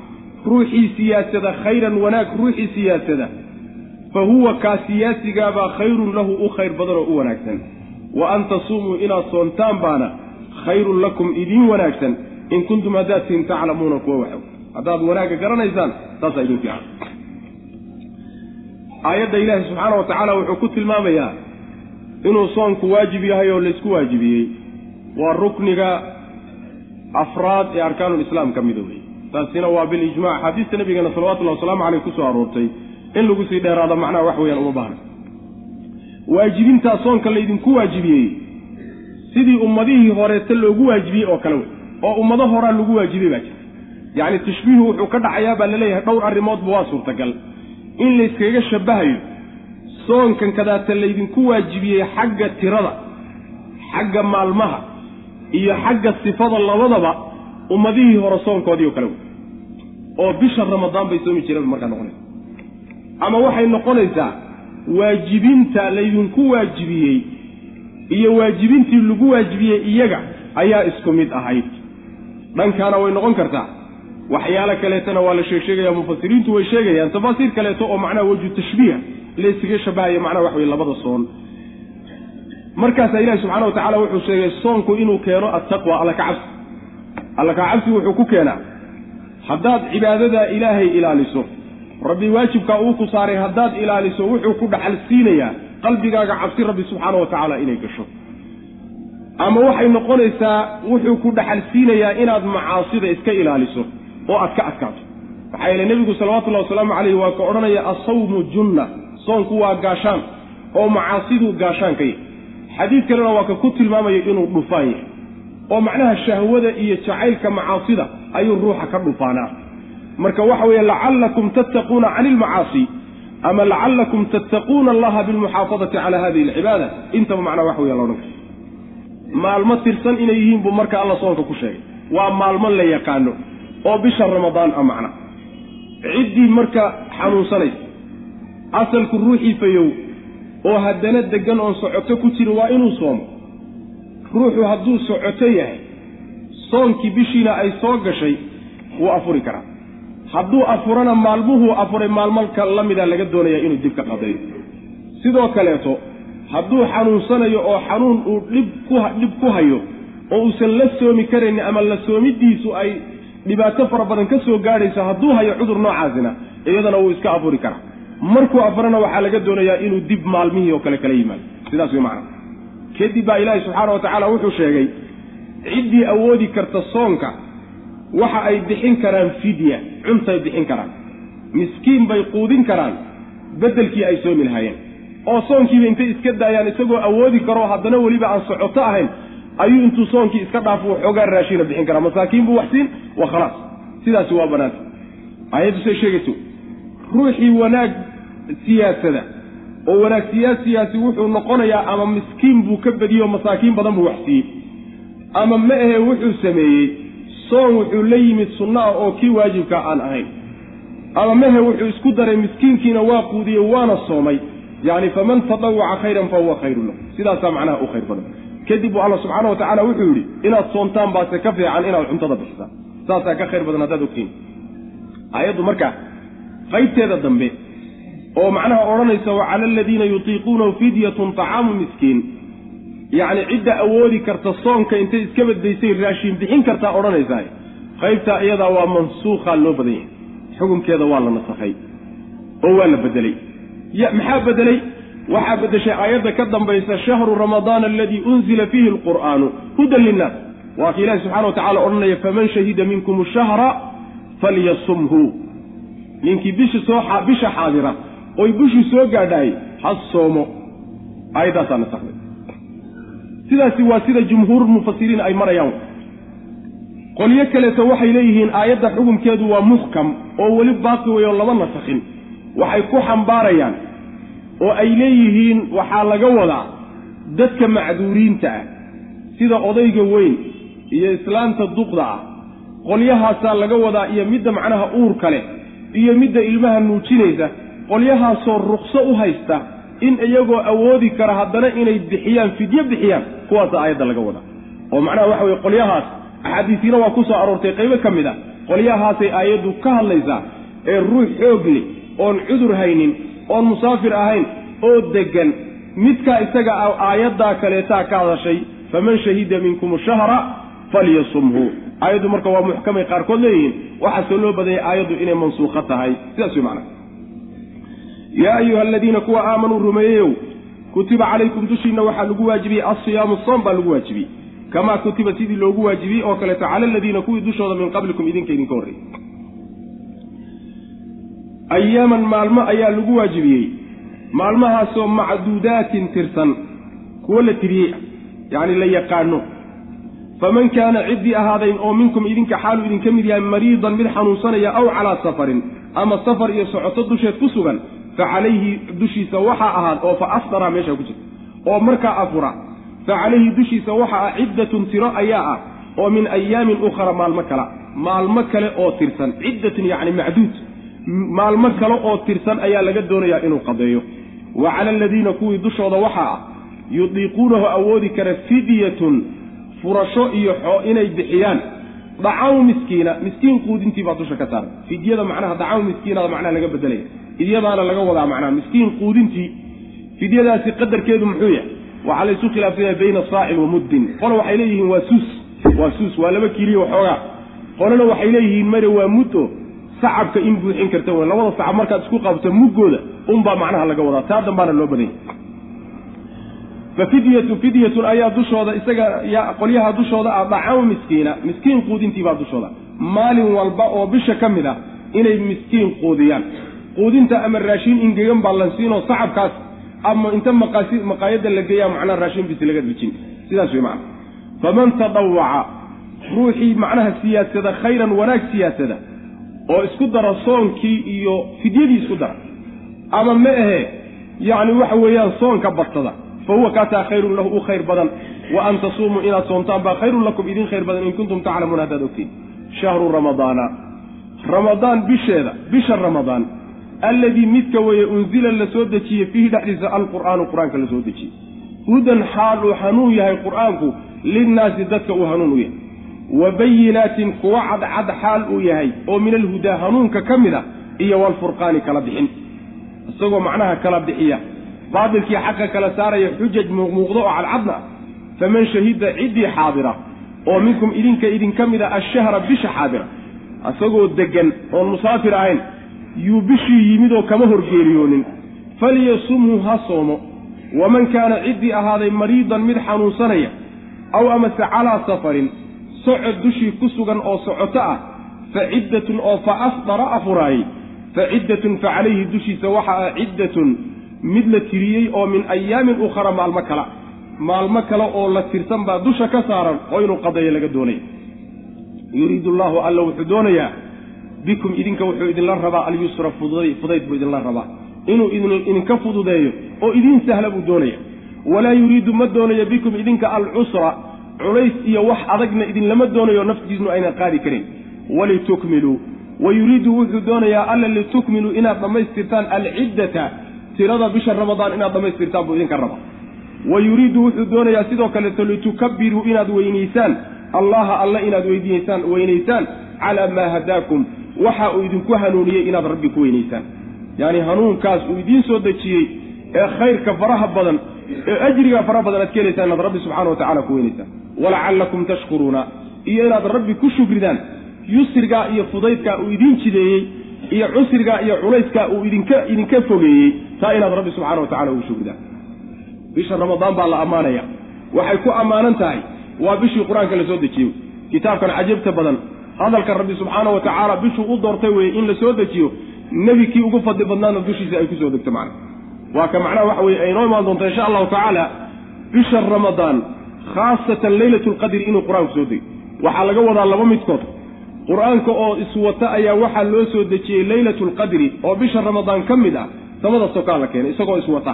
ruuxii siyaasada khayran wanaag ruuxii siyaasada fa huwa kaa siyaasigaabaa khayrun lahu u khayr badan oo u wanaagsan. Wa an tasuumuu inaad soontaan baana khayrun lakum idiin wanaagsan. In kuntum haddaad tihin taclamuuna kuwa waxow haddaad wanaagga garanaysaan taasaa idin fiican. Aayadda ilaahi subxaana wa tacaala wuxuu ku tilmaamayaa inuu soonku waajib yahay oo laysku waajibiyey. Waa rukniga afraad ee arkaanulislaam ka mida wey taasina waa bilijmac axaadiista nabigeena salawatullahi wasalaamu caleyh ku soo aroortay. In lagu sii dheeraado macnaha wax weeyaan uma baahna. Waajibintaa soonka laydinku waajibiyey sidii ummadihii horeeta loogu waajibiyey oo kale wey. Oo ummado horaa lagu waajibiyey baa jirta. Yacni tashbiihu wuxuu ka dhacayaa baa la leeyahay dhowr arrimoodba waa suurtagal. In layskaga shabahayo soonkan kadaata laydinku waajibiyey xagga tirada xagga maalmaha iyo xagga sifada labadaba ummadihii hore soonkoodii oo kale wey. oo bisha ramadaan bay soomi jireen markaa noqonaysa ama waxay noqonaysaa waajibinta laydinku waajibiyey iyo waajibintii lagu waajibiyey iyaga ayaa isku mid ahayd. Dhankaana way noqon kartaa waxyaalo kaleetana waa la sheegsheegaya mufasiriintu way sheegayaan tafaasiir kaleeto oo macnaha waju tashbiiha laysaga shabahaya macnaha wax weye labada soon. Markaasaa ilahi subxana wa tacala wuxuu sheegay soonku inuu keeno attaqwa alla ka cabsi alla ka cabsi wuxuu ku keenaa haddaad cibaadadaa ilaahay ilaaliso rabbi waajibkaa uu ku saaray haddaad ilaaliso wuxuu ku dhaxal siinayaa qalbigaaga cabsi rabbi subxaana wa tacaala inay gasho. Ama waxay noqonaysaa wuxuu ku dhaxal siinayaa inaad macaasida iska ilaaliso oo aad ka adkaato. Maxaa yeele nebigu salawatullahi wasalaamu calayhi waa ka odhanaya asawmu junna soonku waa gaashaan oo macaasiduu gaashaan ka yahy xadiid kalena waa ka ku tilmaamaya inuu dhufaan yahay oo macnaha shahwada iyo jacaylka macaasida ayuu ruuxa ka dhufaanaa. Marka waxa weeye lacallakum tattaquuna cani ilmacaasi ama lacallakum tattaquuna allaha bilmuxaafadati cala hadihi alcibaada. Intaba macnaha wax weya laodhan kara maalmo tirsan inay yihiin buu marka alla soonka ku sheegay. Waa maalmo la yaqaano oo bisha ramadaan a macna ciddii marka xanuunsanaysa asalku ruuxii fayow oo haddana deggan oon socoto ku jira waa inuu soomo ruuxu hadduu socoto yahay soonkii bishiina ay soo gashay wuu afuri karaa. Hadduu afurana maalmuhuu afuray maalmalka la mida laga doonayaa inuu dib ka qadeeyo sidoo kaleeto hadduu xanuunsanayo oo xanuun uu dhib ku dhib ku hayo oo uusan la soomi karaynin ama la soomidiisu ay dhibaato fara badan ka soo gaadhayso hadduu hayo cudur noocaasina iyadana wuu iska afuri karaa. Markuu afurana waxaa laga doonayaa inuu dib maalmihii oo kale kala yimaado. Sidaas way macana kadib baa ilaahi subxaana wa tacaala wuxuu sheegay ciddii awoodi karta soonka waxa ay bixin karaan fidya cuntay bixin karaan. Miskiin bay quudin karaan beddelkii ay soomi lahaayeen oo soonkiiba intay iska daayaan isagoo awoodi karo haddana weliba aan socoto ahayn ayuu intuu soonkii iska dhaafo waxoogaa raashina bixin karaa. Masaakiin buu wax siin wa khalaas. Sidaasi waa banaanta aayaddu say sheegayso ruuxii wanaag siyaasada oo wanaag siyaasiyaasi wuxuu noqonayaa ama miskiin buu ka badiyo masaakiin badan buu wax siiyey. Ama ma ahe wuxuu sameeyey soon wuxuu la yimid sunno ah oo kii waajibka aan ahayn. Ama mahe wuxuu isku daray miskiinkiina waa quudiyey waana soomay. Yacni faman tadawaca khayran fa huwa khayru lahu. Sidaasaa macnaha u khayr badan. Kadib buu alla subxaana wa tacaala wuxuu yidhi inaad soontaan baase ka fiican inaad cuntada bixisaan saasaa ka khayr badan haddaad ogtiin aayaddu marka qaybteeda dambe oo macnaha odhanaysa wa cala aladiina yutiiquunahu fidyatun tacaamu miskiin. Yacni cidda awoodi karta soonka intay iska badbaysay raashiin bixin kartaa odhanaysaa qaybtaa iyadaa waa mansuukhaa loo badan yahay. Xukunkeeda waa la nasakhay. Oo waa la bedelay. Maxaa bedelay? Waxaa bedeshay aayadda ka dambaysa shahru ramadaan aladii unzila fiihi alqur'aanu hudan linnaas. Waa ka ilahi subxana wa tacala odhanaya faman shahida minkum shahra falyasumhu. Ninkii bisha soo bisha xaadira oy bishii soo gaadhaay ha soomo. Aayaddaasaa nasakday sidaasi waa sida jumhuur mufasiriin ay marayaan. Qolyo kaleeto waxay leeyihiin aayadda xukunkeedu waa muxkam oo weli baaqi wey oo lama nasakhin waxay ku xambaarayaan oo ay leeyihiin waxaa laga wadaa dadka macduuriinta ah sida odayga weyn iyo islaanta duqda ah. Qolyahaasaa laga wadaa iyo midda macnaha uurka leh iyo midda ilmaha nuujinaysa qolyahaasoo rukso u haysta in iyagoo awoodi kara haddana inay bixiyaan fidyo bixiyaan kuwaasa aayadda laga wadaa. oo macnaha waxa weye qolyahaas axaadiisiina waa ku soo aroortay qaybo ka mid a qolyahaasay aayaddu ka hadlaysaa ee ruux xoog leh oon cudur haynin oon musaafir ahayn oo deggan midkaa isaga a aayaddaa kaleetaa ka hadashay faman shahida minkum shahra falyasumhu. Aayaddu marka waa muxkamay qaarkood leeyihiin waxaasoo loo badanyay aayaddu inay mansuukho tahay. Sidaas way macnaha yaa ayuha aladiina kuwa aamanuu rumeeyeyow kutiba calaykum dushiinna waxaa lagu waajibiyey alsiyaamu soom baa lagu waajibiyey kamaa kutiba sidii loogu waajibiyey oo kaleeto cala aladiina kuwii dushooda min qablikum idinka idinka horreeyey ayaaman maalmo ayaa lagu waajibiyey maalmahaasoo macduudaatin tirsan kuwo la tiriyey yacni la yaqaano faman kaana ciddii ahaadayn oo minkum idinka xaalu idinka mid yahay mariidan mid xanuunsanaya aw calaa safarin ama safar iyo socoto dusheed ku sugan fa calayhi dushiisa waxaa ahaad oo fa afdara meesha ku jirta. oo markaa afura fa calayhi dushiisa waxa ah ciddatun tiro ayaa ah oo min ayaamin ukhra maalmo kala maalmo kale oo tirsan ciddatun yacni macduud. Maalmo kale oo tirsan ayaa laga doonayaa inuu qadeeyo. Wa cala aladiina kuwii dushooda waxaa ah yudiiquunahu awoodi kara fidyatun furasho iyo xoo inay bixiyaan. Dacaamu miskiina miskiin quudintii baa dusha ka saaran. Fidyada macnaha dacaamu miskiinada macnaha laga bedelaya fidyadaana laga wadaa macnaha miskiin quudintii fidyadaasi qadarkeedu muxuu yahay waxaa la isu khilaafsanya bayna saacin wa muddin. Qole waxay leeyihiin waa suus waa suus waa laba kiiliyo waxoogaa qolena waxay leeyihiin mare waa muddo sacabka in buuxin karta w labada sacab markaad isku qabto muggooda unbaa macnaha laga wadaa. Taa dambaana loo badanya. Fa fidyatu fidyatun ayaa dushooda isaga qolyaha dushooda ah dacaamu miskiina. Miskiin quudintii baa dushooda. Maalin walba oo bisha ka mid ah inay miskiin quudiyaan quudinta ama raashiin ingegan baa la siinoo sacabkaas ama inta maqaayadda la geeyaa macnaha raashiin bisi laga dejin. Sidaas wey macana faman tadawaca ruuxii macnaha siyaasada khayran wanaag siyaasada oo isku dara soonkii iyo fidyadii isku dara ama ma ahe yacni waxa weeyaan soonka badsada fa huwa kaasaa khayrun lahu u khayr badan wa an tasuumuu inaad soomtaan baa khayrun lakum idin khayr badan in kuntum taclamuuna haddaad ogtiin. Shahru ramadaana. Ramadaan bisheeda bisha ramadaan alladii midka weeye unzila la soo dejiyey fiihi dhexdiisa alqur'aanu qur'aanka la soo dejiyey. Hudan xaal uu hanuun yahay qur'aanku linnaasi dadka uu hanuun u yahay. Wa bayinaatin kuwa cadcad xaal uu yahay oo min alhudaa hanuunka ka mid a iyo walfurqaani kala bixin. Isagoo macnaha kala bixiya baatilkii xaqa kala saaraya xujaj muuqmuuqdo oo cadcadna faman shahida ciddii xaadira oo minkum idinka idinka mid a ashahra bisha xaadira. Isagoo deggan oon musaafir ahayn yuu bishii yimid oo kama horgeeriyoonin. Falyasumhu ha soomo. Waman kaana ciddii ahaaday mariidan mid xanuunsanaya aw amase calaa safarin socod dushii ku sugan oo socoto ah fa ciddatun oo fa afdara afuraayey. Fa ciddatun fa calayhi dushiisa waxa ah ciddatun mid la tiriyey oo min ayaamin ukhara maalmo kala. Maalmo kale oo la tirsan baa dusha ka saaran oo inuu qadayo laga doonaya. Yuriidu allaahu alla wuxuu doonayaa bikum idinka wuxuu idinla rabaa alyusra fudayd buu idinla rabaa. Inuu idinka fududeeyo oo idiin sahla buu doonaya. Walaa yuriidu ma doonayo bikum idinka alcusra culays iyo wax adagna idinlama doonayo naftiisnu aynan qaadi karin. Walitukmiluu wa yuriidu wuxuu doonayaa alla litukmiluu inaad dhammaystirtaan alciddata tirada bisha ramadaan inaad dhammaystirtaan buu idinka rabaa. Wa yuriidu wuxuu doonayaa sidoo kaleeto litukabiruu inaad weynaysaan. Allaha alla inaad weynaysaan. Calaa maa hadaakum waxa uu idinku hanuuniyey inaad rabbi ku weynaysaan. Yacni hanuunkaas uu idiin soo dejiyey ee khayrka faraha badan ee ajriga faraha badan aad ka helaysaan inaad rabbi subxana wa tacala ku weynaysaan. Walacallakum tashkuruuna iyo inaad rabbi ku shukridaan. Yusrigaa iyo fudaydkaa uu idiin jideeyey iyo cusrigaa iyo culayskaa uu idinka idinka fogeeyey taa inaad rabbi subxana wa tacala ugu shukridaan. Bisha ramadaan baa la ammaanaya. Waxay ku ammaanan tahay waa bishii qur'aanka la soo dejiyo kitaabkan cajabta badan hadalka rabbi subxaana wa tacaala bishuu u doortay weeye in la soo dejiyo nebi kii ugu fadli badnaana dushiisa ay ku soo degto macna. Waa ka macnaha waxa weye ay inoo imaan doonta insha allahu tacaala bisha ramadaan khaasatan leylatu lqadri inuu qur'aanku soo dego waxaa laga wadaa laba midkood. Qur'aanka oo iswata ayaa waxaa loo soo dejiyey leylatu lqadri oo bisha ramadaan ka mid ah samada sokaa la keenay isagoo iswata.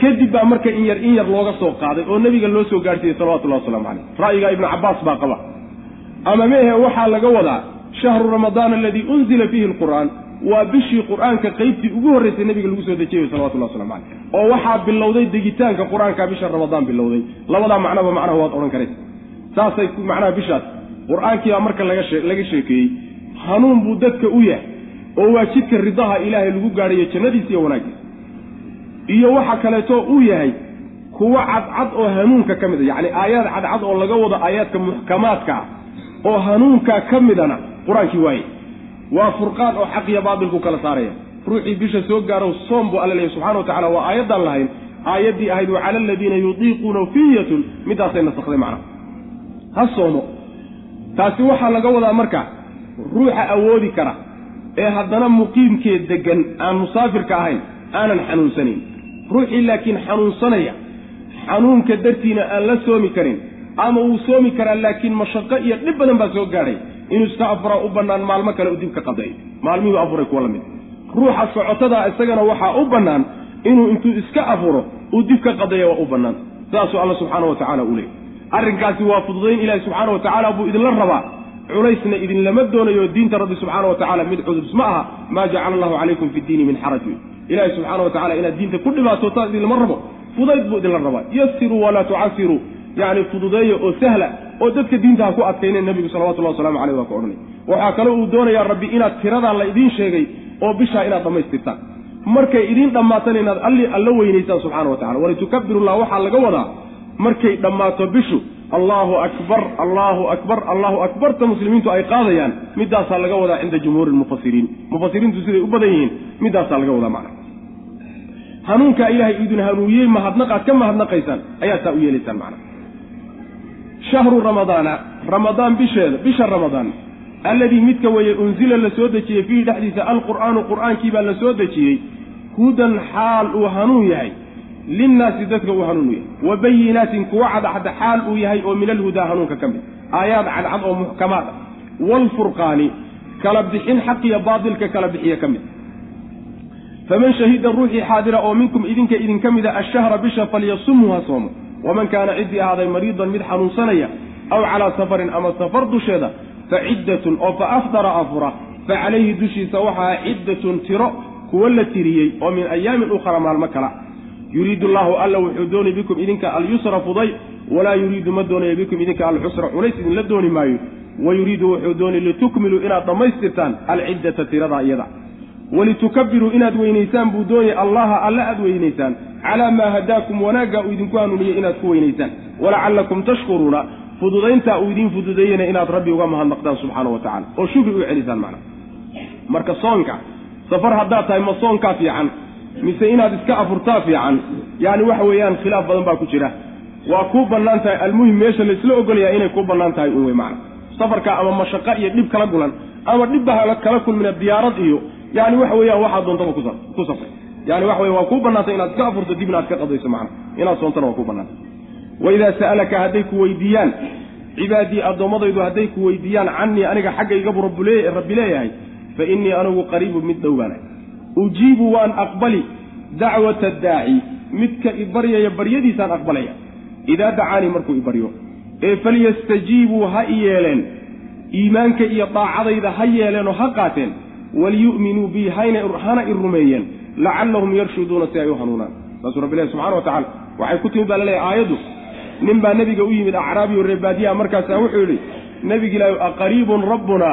Kadib baa marka in yar in yar looga soo qaaday oo nebiga loo soo gaadhsiiyey salawatullahi waslamu caleyh ra'yigaa ibnu cabbaas baa qaba ama meehe waxaa laga wadaa shahru ramadaan aladii unzila fiihi alqur'aan. Waa bishii qur'aanka qaybtii ugu horraysay nebiga lagu soo dejiyey salawatullahi waslamu caleyh oo waxaa bilowday degitaanka qur'aanka bisha ramadaan bilowday. Labadaa macnaba macnaha waad odhan karaysa saasay macnaha bishaas. Qur'aankii baa marka laga shee laga sheekeeyey. Hanuun buu dadka u yahay. Oo waa jidka ridaha ilaahay lagu gaadhayo jannadiisa iyo wanaaggiisa. Iyo waxa kaleeto uu yahay kuwo cadcad oo hanuunka ka mid a yacni aayaad cadcad oo laga wado aayaadka muxkamaadka ah oo hanuunkaa ka midana qur'aankii waaye. Waa furqaan oo xaq iyo baatilku kala saaraya. Ruuxii bisha soo gaaro soom buu alla leeyahy subxana wa tacala waa aayaddaan lahayn. Aayaddii ahayd wa cala aladiina yutiiquuna fiyatun. Midaasay nasakday macnaha ha soomo. Taasi waxaa laga wadaa marka ruuxa awoodi kara ee haddana muqiimkee deggan aan musaafirka ahayn aanan xanuunsanayn ruuxii laakiin xanuunsanaya xanuunka dartiina aan la soomi karin ama uu soomi karaa laakiin mashaqo iyo dhib badan baa soo gaadhay inuu iska afuraa u bannaan maalmo kale u dib ka qadeeyo maalmihuu afuray kuwa la mid ruuxa socotadaa isagana waxaa u bannaan inuu intuu iska afuro uu dib ka qadeeya waa u bannaan. Saasuu alla subxaana wa tacaala u leeyay arrinkaasi waa fududayn ilaahi subxaana wa tacaala buu idinla rabaa. Culaysna idinlama doonayo diinta rabbi subxaana wa tacala mid cudubs ma aha. Maa jacala allahu calaykum fi ddiini min xaraj. Wey ilaahi subxaana wa tacala inaad diinta ku dhibaatootaan idinlama rabo. Fudayd buu idinla rabaa. Yasiruu walaa tucasiruu yacni fududeeya oo sahla oo dadka diinta ha ku adkayneen nebigu salawatullahi wasalamu caleyh waa ka odhanay. Waxaa kale uu doonayaa rabbi inaad tiradaa la idiin sheegay oo bishaa inaad dhammaystirtaan markay idiin dhammaatana inaad alli alla weynaysaan subxana wa tacala walitukabbirullah waxaa laga wadaa markay dhammaato bishu allahu akbar allahu akbar allahu akbarta muslimiintu ay qaadayaan midaasaa laga wadaa cinda jumhuuri lmufasiriin mufasiriintu siday u badan yihiin midaasaa laga wadaa macna. Hanuunkaa ilaahay idin hanuuniyey mahadnaqaad ka mahadnaqaysaan ayaa saa u yeelaysaan macna shahru ramadaana ramadaan bisheeda bisha ramadaan alladii midka weeye unzila la soo dejiyey fiihi dhexdiisa alqur'aanu qur'aankii baa la soo dejiyey hudan xaal uu hanuun yahay linnaasi dadka uu hanuun yahay wa bayinaatin kuwa cadcad xaal uu yahay oo min alhudaa hanuunka ka mid aayaad cadcad oo muxkamaad ah waalfurqaani kala bixin xaqiyo baatilka kala bixiya ka mid. Faman shahida ruuxii xaadira oo minkum idinka idinka mida ashahra bisha falyasumhu ha soomo waman kaana ciddii ahaaday mariidan mid xanuunsanaya aw calaa safarin ama safar dusheeda fa ciddatun oo fa afdara afura fa calayhi dushiisa waxaa ciddatun tiro kuwa la tiriyey oo min ayaamin ukhra maalmo kala yuriidu allaahu alla wuxuu doonay bikum idinka alyusra fuday walaa yuriidu ma doonayo bikum idinka alcusra culays idinla dooni maayo wa yuriidu wuxuu doonay litukmiluu inaad dhammaystirtaan alciddata tiradaa iyada walitukabiruu inaad weynaysaan buu doonaya allaha alla aad weynaysaan calaa maa hadaakum wanaagga uu idinku hanuuniyey inaad ku weynaysaan walacallakum tashkuruuna fududayntaa uu idiin fududeeyena inaad rabbi uga mahadnaqdaan subxaana wa tacala oo shukri u celisaan macnaa marka soonka safar haddaad tahay ma soonkaa fiican mise inaad iska afurtaa fiican yacni waxa weeyaan khilaaf badan baa ku jira waa kuu bannaan tahay almuhim meesha laysla ogolayaa inay kuu bannaan tahay un wey macna safarka ama mashaqo iyo dhib kala gulan ama dhibba kala kulmina diyaarad iyo yani waxa weeyaan waxaa doontaba ku safray. Yani waxa wey waa kuu bannaantay inaad iska afurto dibna aad ka qadayso macna. Inaad soontana waa kuu bannaantay. Waidaa sa'alaka hadday ku weydiiyaan cibaadii addoommadaydu hadday ku weydiiyaan cannii aniga xaggaygabu rabbi leeyahay fa innii anigu qariibun mid dhow ujiibu waan aqbali dacwata daaci midka ibaryaya baryadiisaan aqbalaya. Idaa dacaanii markuu ibaryo ee falyastajiibuu ha yeeleen iimaanka iyo daacadayda ha yeeleenoo ha qaateen waliyu'minuu bii hana i rumeeyeen lacallahum yarshuduuna si ay u hanuunaan saasuu rabbi ilahi subxana wa tacala waxay ku timid baa laleeyahy aayaddu nin baa nebiga u yimid acraabiyo reebaadiyaha markaasaa wuxuu yidhi nebigi ilaahi aqariibun rabbuna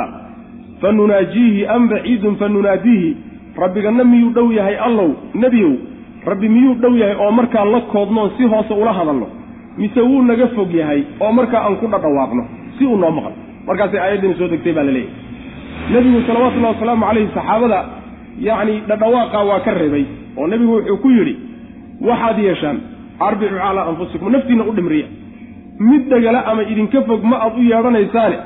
fa nunaajiihi am baciidun fa nunaadiihi rabbiganna miyuu dhow yahay allow nebiyow rabbi miyuu dhow yahay oo markaa la koodnoon si hoose ula hadalno mise wuu naga fog yahay oo markaa aan ku dhadhawaaqno si uu noo maqlo markaasay aayaddiina soo degtay baa la leeyahay nebigu salawatullahi wasalaamu calayhi saxaabada yacni dhadhawaaqa waa ka reebay oo nebigu wuxuu ku yidhi waxaad yeeshaan arbicu calaa anfusikum naftiinna u dhimriya. Mid dhegala ama idinka fog ma aad u yeedhanaysaane.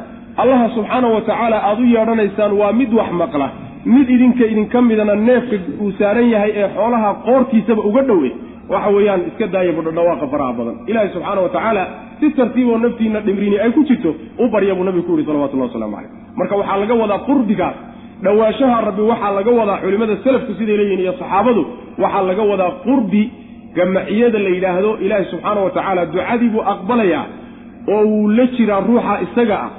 Allaha subxaana wa tacaala aad u yeedhanaysaan waa mid wax maqla. Mid idinka idinka midana neefka uu saaran yahay ee xoolaha qoortiisaba uga dhowe waxa weeyaan iska daaya budhadhawaaqa faraha badan. Ilaahay subxaana wa tacaala si tartiiboo naftiinna dhimrini ay ku jirto u barya buu nabigu ku yihi salawatullahi waslamu calayh. Marka waxaa laga wadaa qurbigaas dhowaanshaha rabbi waxaa laga wadaa culimmada selafku siday leeyihiin iyo saxaabadu waxaa laga wadaa qurbi gamaciyada la yidhaahdo ilaahay subxaana wa tacaala ducadii buu aqbalayaa oo wuu la jiraa ruuxa isaga ah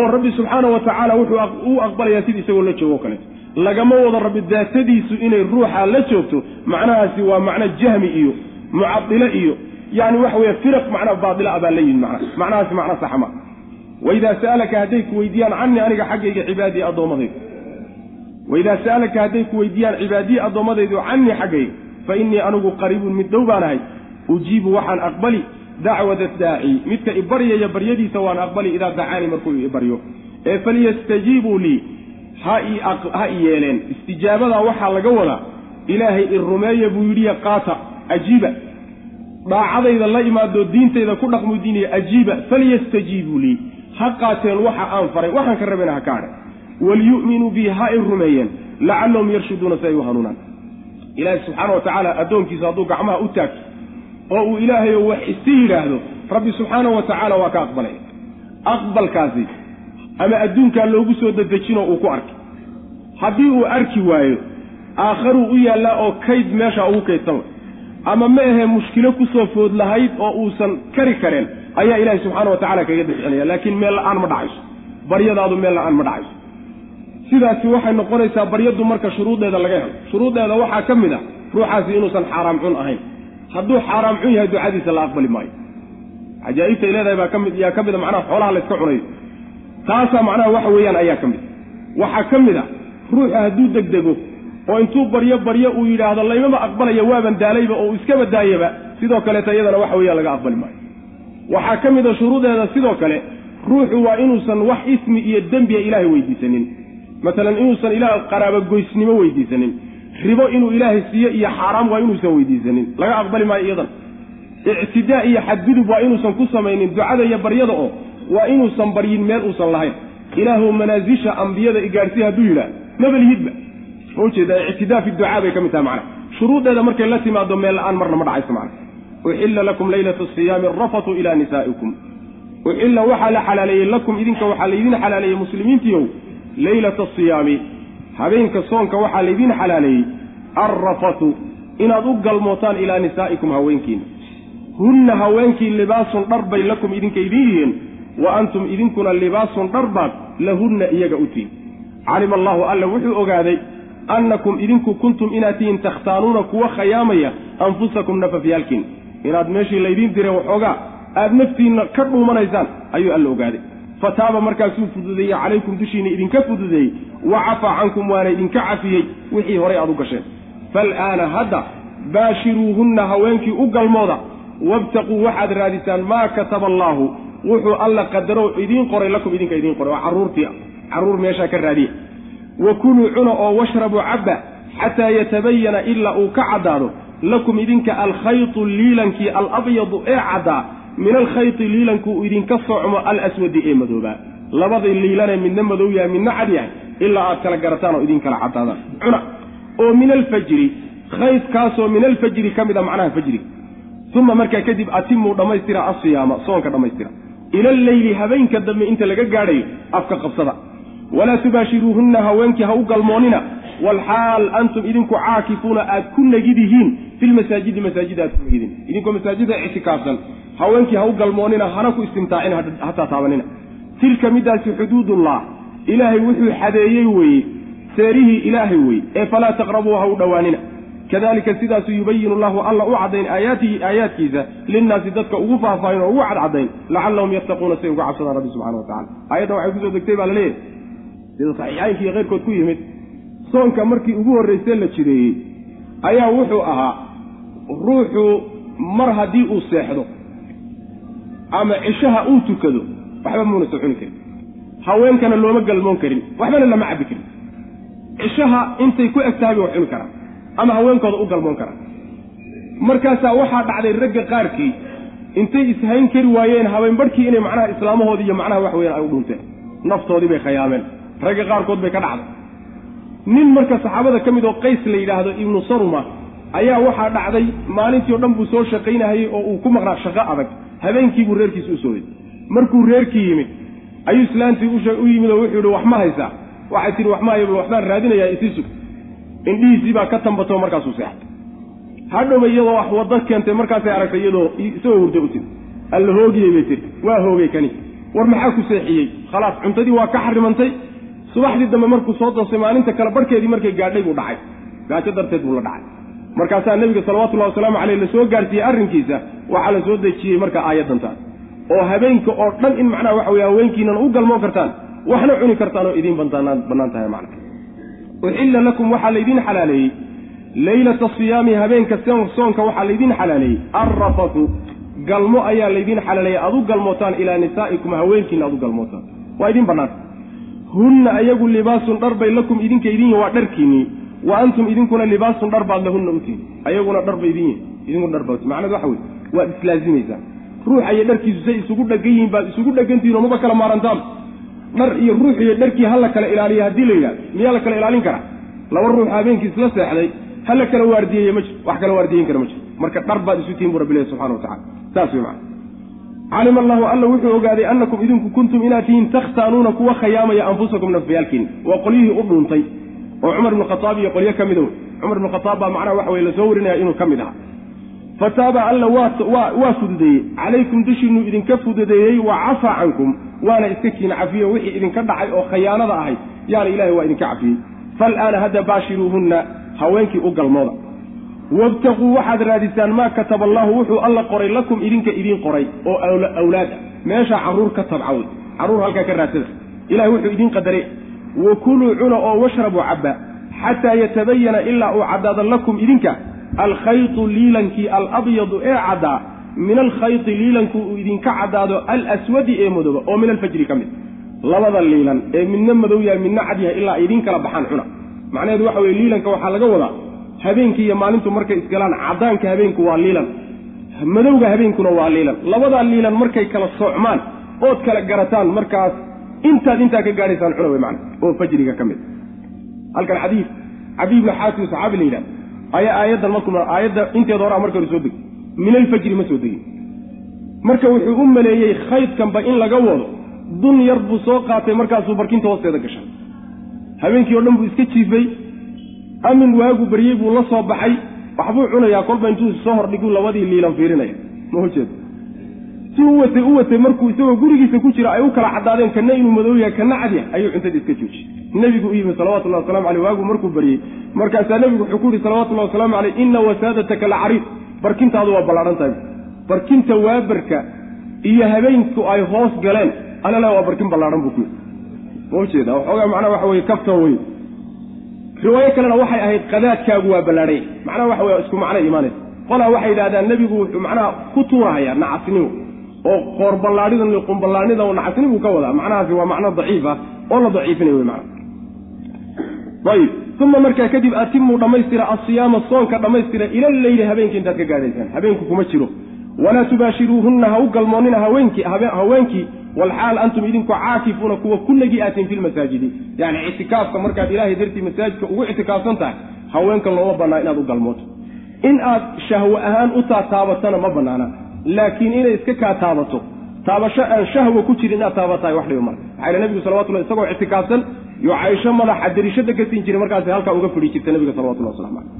oo rabbi subxaana wa tacaala wuxuu u aqbalayaa sida isagoo la joogo o kaleeto lagama wado rabbi daatadiisu inay ruuxa la joogto macnahaasi waa macno jahmi iyo mucadilo iyo yani waxa weeye firaq macnaa baatila a baa la yimid macna macnahaasi macno saxa waidaa sa'alaka hadday ku weydiiyaan canii aniga xaggayga cibaadii addoommadaydu waidaa sa'alaka hadday ku weydiiyaan cibaadii addoommadaydu canii xaggayga fa innii anigu qariibun mid dhow baanahay ujiibu waxaan aqbali dacwada daaci midka ibaryaya baryadiisa waan aqbali idaa dacaanii markuu ibaryo ee falyastajiibuu lii ha i yeeleen istijaabadaa waxaa laga wadaa ilaahay i rumeeya buu yidhiya qaata ajiiba. Daacadayda la imaadoo diintayda ku dhaqmu diiniya ajiiba falyastajiibuu lii. Ha qaateen waxa aan faray waxaan ka rabana ha kaadhe waliyu'minuu bii ha i rumeeyeen lacallahum yarshuduuna si ay u hanuunaan. Ilaahay subxaana wa tacaala addoonkiisa hadduu gacmaha u taagto oo uu ilaahayo wax isi yidhaahdo rabbi subxaana wa tacaala waa ka aqbalay. Aqbalkaasi ama adduunkaa loogu soo dadejinoo uu ku arkay haddii uu arki waayo aakharuu u yaallaa oo kayd meesha ugu kaydsan. Ama ma ahee mushkilo ku soo food lahayd oo uusan kari kareen ayaa ilaahay subxaana wa tacala kaga dafcinaya laakiin meel la'aan ma dhacayso. Baryadaadu meel la'aan ma dhacayso. Sidaasi waxay noqonaysaa baryadu marka shuruuddeeda laga helo. Shuruuddeeda waxaa ka mid a ruuxaasi inuusan xaaraam cun ahayn. Hadduu xaaraam cun yahay ducadiisa la aqbali maayo. Cajaa'ibtay leedahay baa ka mid yaa ka mid a macnaha xoolaha la cunayo taasaa macnaha waxa weeyaan ayaa ka mid waxaa ka mid a ruuxa hadduu degdego oo intuu baryo baryo uu yidhaahdo laymama aqbalaya waaban daalayba oo uu iskaba daayaba sidoo kaleeta iyadana waxa weeyaan laga aqbali maayo. Waxaa ka mid a shuruudeeda sidoo kale ruuxu waa inuusan wax ismi iyo dembiya ilaahay weydiisanin. Masalan inuusan ilaah qaraabogoysnimo weydiisanin. Ribo inuu ilaahay siiyo iyo xaaraam waa inuusan weydiisanin. Laga aqbali maayo iyadan. Ictidaa iyo xadgudub waa inuusan ku samaynin. Ducada iyo baryada oo waa inuusan baryin meel uusan lahayn. Ilaahu manaasisha ambiyada igaadhsiy hadduu yidhaah mabelihidba ma u jeedaa ictidaa fi ducaa bay ka mid tahay macna. Shuruuddeeda markay la timaado meel la'aan marna ma dhacayso macna. Uxilla lakum leylata siyaami arafatu ilaa nisaa'ikum. Uxilla waxaa la xalaaleeyey lakum idinka waxaa laydin xalaaleeyey muslimiintiiow leylata asiyaami habeenka soonka waxaa laydin xalaaleeyey alrafatu inaad u galmootaan ilaa nisaa'ikum haweenkiina hunna haweenkii libaasun dhar bay lakum idinka idin yihiin wa antum idinkuna libaasun dhar baad lahunna iyaga u tihin. Calima allaahu alla wuxuu ogaaday annakum idinku kuntum inaad tihiin takhtaanuuna kuwa khayaamaya anfusakum nafafyaalkiin. Inaad meeshii laydiin diray waxoogaa aad naftiinna ka dhuumanaysaan ayuu alla ogaaday. Fataaba markaasuu fududeeyey calaykum dushiinna idinka fududeeyey wa cafaa cankum waana idinka cafiyey wixii horay aad u gasheen. Fal'aana hadda baashiruuhunna haweenkii u galmooda wabtaquu waxaad raadisaan maa kataba allaahu wuxuu alla qadaro idiin qoray lakum idinka idiin qoray. Oo carruurtii ah carruur meeshaa ka raadiya wa kuluu cuna oo washrabuu cabba xataa yatabayana ilaa uu ka caddaado lakum idinka alkhaytu liilankii alabyadu ee caddaa min alkhayti liilanku uu idinka socmo alaswadi ee madoobaa labadii liilanee midna madow yahay midna cad yahay ilaa aad kala garataan oo idin kala caddaadaan. Cuna oo min alfajri khaydkaasoo min alfajri ka mid a macnaha fajriga uma markaa kadib atimuu dhammaystira asiyaama soonka dhammaystira ila alleyli habeenka dambe inta laga gaadhayo afka qabsada. Walaa tubaashiruuhunna haweenkii ha u galmoonina. Walxaal antum idinku caakifuuna aad ku negidihiin filmasaajidi masaajida aad ku negidin idinkoo masaajida ictikaafsan. Haweenkii ha u galmoonina hana ku istimtaacin hataa taabanina. Tilka midaasi xuduudullah. Ilaahay wuxuu xadeeyey weeye. Seerihii ilaahay weye ee falaa taqrabuu ha u dhowaanina kadalika sidaasuu yubayinu llahu alla u caddayn aayaatihi aayaadkiisa linnaasi dadka ugu faahfaahin oo ugu cadcadayn lacallahum yattaquuna say uga cabsadaan rabbi subxana wa tacala aayaddan waxay ku soo degtay baa la leeyahay. Sida saxiixaynka iyo keyrkood ku yimid soonka markii ugu horraysee la jireeyey ayaa wuxuu ahaa ruuxu mar haddii uu seexdo ama cishaha uu tukado waxba muuna soo cuni karin. Haweenkana looma galmoon karin waxbana lama cabbi karin. Cishaha intay ku eg tahay bay wax cuni karaan ama haweenkooda u galmoon karaan markaasaa waxaa dhacday ragga qaarkii intay ishayn kari waayeen habeenbarhkii inay macnaha islaamahoodii iyo macnaha wax weeyaan ay u dhunteen naftoodii bay khayaameen ragga qaarkood bay ka dhacday. Nin marka saxaabada ka mid oo qays la yidhaahdo ibnu saruma ayaa waxaa dhacday maalintii o dhan buu soo shaqaynahayey oo uu ku maqnaa shaqo adag. Habeenkiibuu reerkiisa u sooday. Markuu reerkii yimid ayuu islaantii u yimid oo wuxuu yihi wax ma haysaa. Waxay tihi wax ma hayo waxbaan raadinayaa isii sug indhihiisii baa ka tambato markaasuu seexday hadhowba iyadoo wax waddo keentay markaasay aragtay iyadoo isagoo hurdo u tiri alla hoogiyey bay tiri. Waa hoogay kani. War maxaa ku seexiyey? Khalaas cuntadii waa ka xarimantay. Subaxdii dambe markuu soo doosay maalinta kale barhkeedii markay gaadhay buu dhacay. Gaajo darteed buu la dhacay. Markaasaa nebiga salawatullahi wasalaamu caleyh la soo gaarsiiyey arrinkiisa waxaa la soo dejiyey marka aayaddantaas. Oo habeenka oo dhan in macnaha waxa weye haweenkiinana u galmoon kartaan waxna cuni kartaan oo idiin bannaan tahay macna uxilla lakum waxaa laydiin xalaaleeyey. Leylata siyaami habeenka soonka waxaa laydiin xalaaleeyey. Alrafatu galmo ayaa laydiin xalaaleeyey. Aad u galmootaan ilaa nisaa'ikum haweenkiina aad u galmootaan. Waa idiin bannaanta hunna ayagu libaasun dhar bay lakum idinka idin yihiin waa dharkiinnii wa antum idinkuna libaasun dhar baad lahunna u tihin ayaguna dhar bay idin yihiin idinkuna dhar baad macnadu waxa weye waad islaazimaysaa ruuxa iyo dharkiisu say isugu dhegan yihiin baad isugu dhegantihin oo maba kala maarantaan dhar iyo ruux iyo dharkii ha la kala ilaaliya haddii la yidhahdo miyaa la kala ilaalin karaa? Laba ruux habeenkii isla seexday ha la kala waardiyeeye ma jiro wax kala waardiyeyn kara ma jiro marka dhar baad isu tihin bu rabbi ilahi subxana wa tacala saas wey macana calima allahu alla wuxuu ogaaday annakum idinku kuntum inaad tihiin takhtaanuuna kuwa khayaamaya anfusakum nafyaalkiin waa qolyihii u dhuuntay. Oo cumar ibnu khataab iyo qolyo ka mida wey. Cumar ibnu khataab baa macnaha waxa weye la soo warinaya inuu ka mid ahaa fataaba alla waa fududeeyey calaykum dushiinuu idinka fududeeyey wa cafaa cankum waana iska kiina cafiyo wixii idinka dhacay oo khayaanada ahayd yaana ilahay waa idinka cafiyey. Faalaana hadda baashiruuhunna haweenkii u galmooda. Wabtaquu waxaad raadisaan maa kataba allahu wuxuu alla qoray lakum idinka idiin qoray oo awlaad ah meeshaa carruur ka tabcawd carruur halkaa ka raadsada ilahay wuxuu idiin qadaray. Wa kuluu cuna oo washrabuu cabba xataa yatabayana ilaa uu caddaado lakum idinka alkhaytu liilankii alabyadu ee caddaa min alkhayti liilanku uu idinka caddaado alaswadi ee madooba oo min alfajri ka mid. Labada liilan ee midna madow yahay midna cad yahay ilaa idiin kala baxaan cuna. Macnaheedu waxa weye liilanka waxaa laga wadaa habeenkii iyo maalintu markay isgalaan caddaanka habeenku waa liilan madowga habeenkuna waa liilan. Labadaa liilan markay kala soocmaan ood kala garataan markaas intaad intaa ka gaadhaysaan cuna wey macana oo fajriga ka mid. Halkan xadiid cabiy ibnu xaatim saxaabi la yidhahda ayaa aayaddan marku aayadda inteeda horaa marka hore soo degay min alfajri ma soo degin. Marka wuxuu u maleeyey khaydkanba in laga wado dun yar buu soo qaatay markaasuu barkinta hoosteeda gashay. Habeenkii o dhan buu iska jiifay amin waagu baryey buu la soo baxay waxbuu cunayaa kolba intuu soo hordhiguu labadii liilan fiirinaya. Ma hojeed si u watay u watay markuu isagoo gurigiisa ku jira ay u kala caddaadeen kana inuu madow yahay kana cadyah ayuu cuntadii iska joojiyey. Nebigu u yimi salawatullahi wasalamu aleyh waagu markuu baryey markaasaa nebigu wuxuu ku yihi salawatullahi wasalaamu caleyh ina wasaadataka la cariid barkintaadu waa ballaadhan tahay barkinta waabarka iyo habeenku ay hoos galeen alale waa barkin ballaadhan buu ku yidhi. Ma ujeeda waxoogaa macnaha waxa weye kaftan wey riwaayo kalena waxay ahayd qadaadkaagu waa ballaadhay. Macnaha waxa weye isku macnay imaanaysa. Qolaa waxay yidhahdaan nebigu wuxuu macnaha ku tuurahayaa nacasnimo oo qoorballaadhidan iyo qumballaadhida oo nacasni buu ka wadaa macnahaasi waa macno daciif ah oo la daciifinay wey macna. Ayib uma markaa kadib atimuu dhammaystira asiyaama soonka dhammaystira ila leyli habeenkii intaad ka gaadhaysaan habeenku kuma jiro. Walaa tubaashiruuhunna ha u galmoonnina haweenkii walxaal antum idinku caakifuuna kuwa ku nagi aatiin fi lmasaajidi yani ictikaafka markaad ilaahay dartii masaajidka ugu ictikaafsan tahay haweenka looma bannaa inaad u galmooto. In aad shahwo ahaan u taataabatana ma bannaana laakiin inay iska kaa taabato. Taabasho aan shahwa ku jirin inaad taabatahay wax dhiba marka. Maxaa yile nabigu salawatullah isagoo ictikaafsan yo caysho madaxa dirishada ka siin jiray markaasi halkaa uga fadhi jirta nabiga salawatullah waslamu caleyh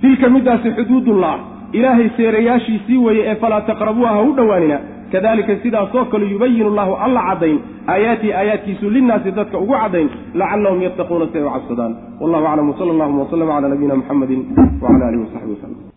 tilka midaasi xuduudullah ilaahay seerayaashiisii weeye ee falaa taqrabuuha ha u dhowaanina. Kadalika sidaasoo kale yubayinu llahu alla caddayn aayaatihi aayaadkiisu linnaasi dadka ugu caddayn lacallahum yattaquuna si ay u cabsadaan wallahu aclam wsala allahuma wslama cala nabiyina muxamedi wcala alihi wasaxbi waslm